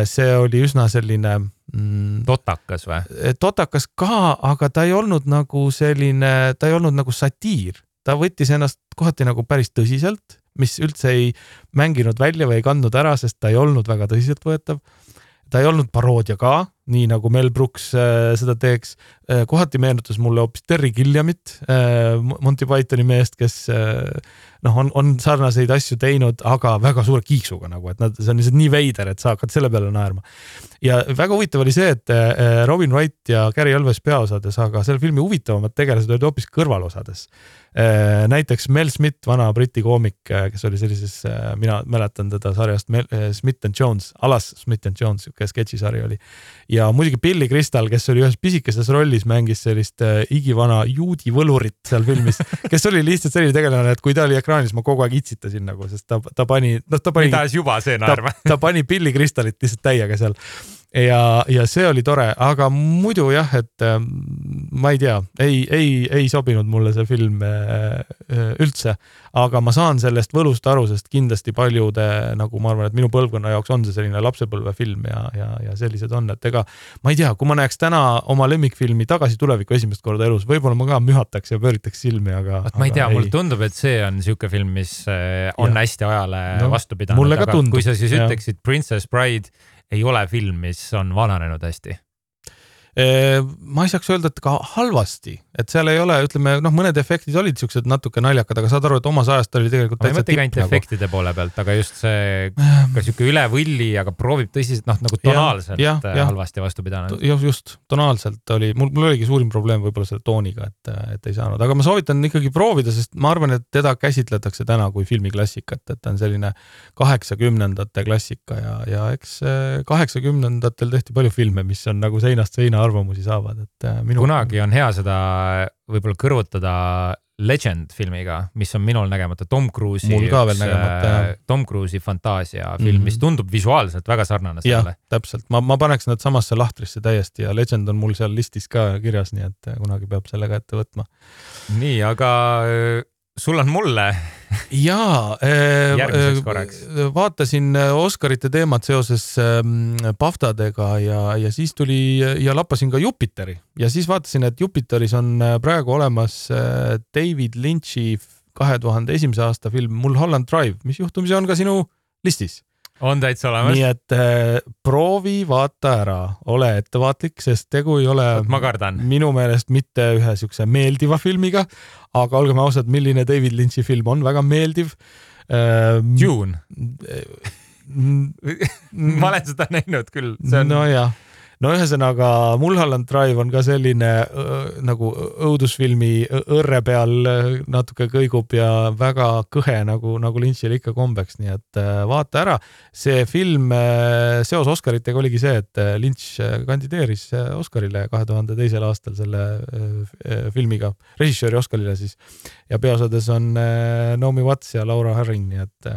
see oli üsna selline mm,. totakas või? Eh, totakas ka, aga ta ei olnud nagu selline, ta ei olnud nagu satiir, ta võttis ennast kohati nagu päris tõsiselt, mis üldse ei mänginud välja või ei kandnud ära, sest ta ei olnud väga tõsiseltvõetav. ta ei olnud paroodia ka, nii nagu Mel Brooks äh, seda teeks äh,. kohati meenutas mulle hoopis Terry Gilliamit äh,, Monty Pythoni meest, kes äh, noh, on, on sarnaseid asju teinud, aga väga suure kiiksuga nagu, et nad, see on lihtsalt nii veider, et sa hakkad selle peale naerma. ja väga huvitav oli see, et äh, Robin Wright ja Gary Alves peaosades, aga selle filmi huvitavamad tegelased olid hoopis kõrvalosades Äh, näiteks Mel Smith, vana briti koomik, äh, kes oli sellises, mina mäletan teda sarjast Mel, Smith and Jones, alas Smith and Jones, sihuke sketšisari oli. ja muidugi Billy Crystal, kes oli ühes pisikeses rollis, mängis sellist igivana juudi võlurit seal filmis, kes oli lihtsalt selline tegelane, et kui ta oli ekraanil, siis ma kogu aeg itsitasin nagu, sest ta, ta pani, noh, ta pani. mida juba see naerma ta, ta pani Billy Crystalit lihtsalt täiega seal ja, ja see oli tore, aga muidu jah, et äh, ma ei tea, ei, ei, ei sobinud mulle see film äh, äh, üldse, aga ma saan sellest võlust aru, sest kindlasti paljude nagu ma arvan, et minu põlvkonna jaoks on see selline lapsepõlvefilm ja, ja, ja sellised on, et ega ma ei tea, kui ma näeks täna oma lemmikfilmi Tagasi tulevikku esimest korda elus, võib-olla ma ka mühataks ja pööritaks silmi, aga. ma ei tea, mulle tundub, et see on siuke film, mis on ja. hästi ajale no, vastu pidanud, kui sa siis ütleksid Princess Bride ei ole film, mis on vananenud hästi ma ei saaks öelda, et ka halvasti, et seal ei ole, ütleme noh, mõned efektid olid siuksed natuke naljakad, aga saad aru, et omas ajast oli tegelikult täitsa tipp. nagu. efektide poole pealt, aga just see ka sihuke üle võlli, aga proovib tõsiselt noh, nagu tonaalselt ja, ja, ja. halvasti vastu pidanud. jah, just tonaalselt oli, mul, mul oligi suurim probleem võib-olla selle tooniga, et, et ei saanud, aga ma soovitan ikkagi proovida, sest ma arvan, et teda käsitletakse täna kui filmiklassikat, et ta on selline kaheksakümnendate klassika ja, ja eks kaheksakümnendatel tehti palju filme, mis on nagu seinast seina arvamusi saavad, et äh, minu. kunagi on hea seda võib-olla kõrvutada Legend filmiga, mis on minul nägemata Tom Cruise'i. mul ka veel nägemata jah. Tom Cruise'i fantaasia film mm, -hmm. mis tundub visuaalselt väga sarnane sellele. täpselt, ma, ma paneks nad samasse lahtrisse täiesti ja Legend on mul seal listis ka kirjas, nii et äh, kunagi peab sellega ette võtma. nii, aga äh, sul on mulle jaa äh,, äh vaatasin äh, Oscarite teemat seoses äh, Paftadega ja, ja siis tuli ja lappasin ka Jupiteri. Ja siis vaatasin, et Jupiteris on äh, praegu olemas äh, David Lynch'i kahe tuhande esimese aasta film Mulholland Drive, mis juhtumisi on ka sinu listis on täitsa olemas. nii et äh, proovi, vaata ära, ole ettevaatlik, sest tegu ei ole ma kardan. minu meelest mitte ühe siukse meeldiva filmiga, aga olgem ausad, milline David Lynch'i film on väga meeldiv ähm,. Dune ma olen seda näinud küll. Nojah no ühesõnaga Mulholland Drive on ka selline nagu õudusfilmi õrre peal natuke kõigub ja väga kõhe nagu, nagu Lynchil ikka kombeks, nii et vaata ära. see film seos Oscaritega oligi see, et Lynch kandideeris Oscarile kahe tuhande teisel aastal selle filmiga, režissööri Oscarile siis ja peaosades on Naomi Watts ja Laura Harring, nii et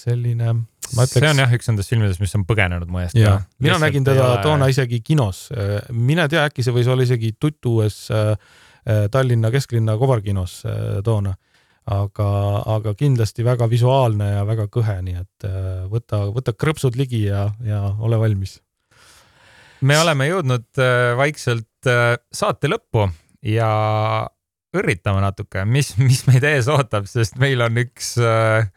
selline Ütleks... see on jah üks nendest filmidest, mis on põgenenud mu eest. mina nägin teda ole... toona isegi kinos, mine tea, äkki see võis olla isegi tuttuues äh, äh, Tallinna kesklinna kobarkinos äh, toona. aga, aga kindlasti väga visuaalne ja väga kõhe, nii et võta, võta krõpsud ligi ja, ja ole valmis. me oleme jõudnud vaikselt saate lõppu ja õrritame natuke, mis, mis meid ees ootab, sest meil on üks äh,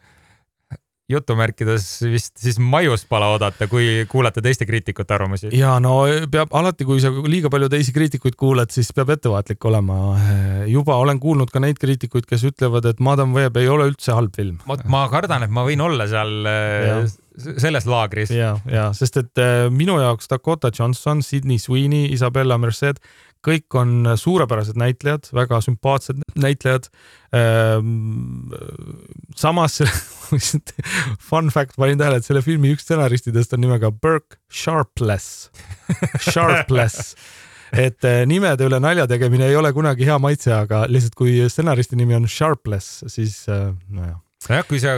jutumärkides vist siis maiuspala oodata, kui kuulata teiste kriitikute arvamusi. ja no peab alati, kui sa liiga palju teisi kriitikuid kuulad, siis peab ettevaatlik olema. juba olen kuulnud ka neid kriitikuid, kes ütlevad, et Madam Web ei ole üldse halb film. ma kardan, et ma võin olla seal ja. selles laagris. ja, ja sest et äh, minu jaoks Dakota Johnson, Sydney Sweeney, Isabella Merced, kõik on suurepärased näitlejad, väga sümpaatsed näitlejad. Ehm, samas fun fact, panin tähele, et selle filmi üks stsenaristidest on nimega Burke Sharpless, Sharpless et eh, nimede üle nalja tegemine ei ole kunagi hea maitse, aga lihtsalt kui stsenaristi nimi on Sharpless, siis eh, nojah nojah, kui sa,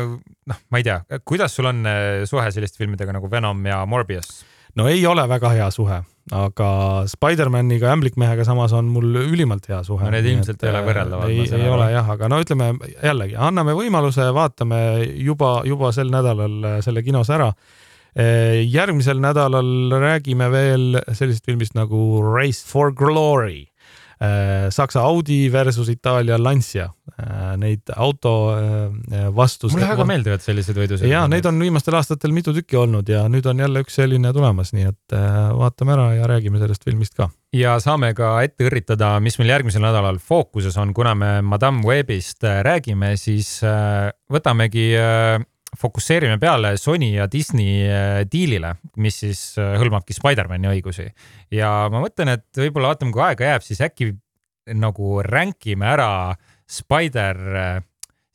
noh, ma ei tea, kuidas sul on eh, suhe selliste filmidega nagu Venom ja Morbius? no ei ole väga hea suhe, aga Spider-maniga, ämblikmehega samas on mul ülimalt hea suhe. no need ilmselt ei ole võrreldavad. ei, ei ole jah, aga no ütleme jällegi, anname võimaluse, vaatame juba, juba sel nädalal äh, selle kinos ära. Äh, järgmisel nädalal räägime veel sellisest filmist nagu Race for Glory Saksa Audi versus Itaalia Lancia, äh, neid auto äh, vastu. mulle väga meeldivad sellised võidusõidud. ja neid on viimastel aastatel mitu tükki olnud ja nüüd on jälle üks selline tulemas, nii et vaatame ära ja räägime sellest filmist ka. ja saame ka ette õrritada, mis meil järgmisel nädalal fookuses on, kuna me Madame Webist räägime, siis võtamegi fokusseerime peale Sony ja Disney äh, diilile, mis siis äh, hõlmabki Spider-man'i õigusi. ja ma mõtlen, et võib-olla vaatame, kui aega jääb, siis äkki nagu rank ime ära Spider, äh,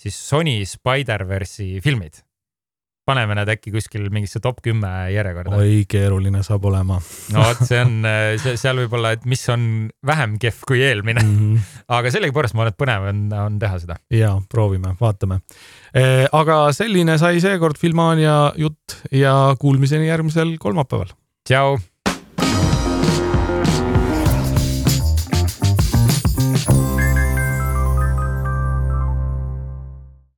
siis Sony Spider-verse'i filmid paneme nad äkki kuskil mingisse top kümme järjekorda. oi, keeruline saab olema no vot, see on, seal võib-olla, et mis on vähem kehv kui eelmine mm. -hmm. aga sellegipoolest ma arvan, et põnev on, on teha seda. ja proovime, vaatame. aga selline sai seekord Filmania jutt ja kuulmiseni järgmisel kolmapäeval tšau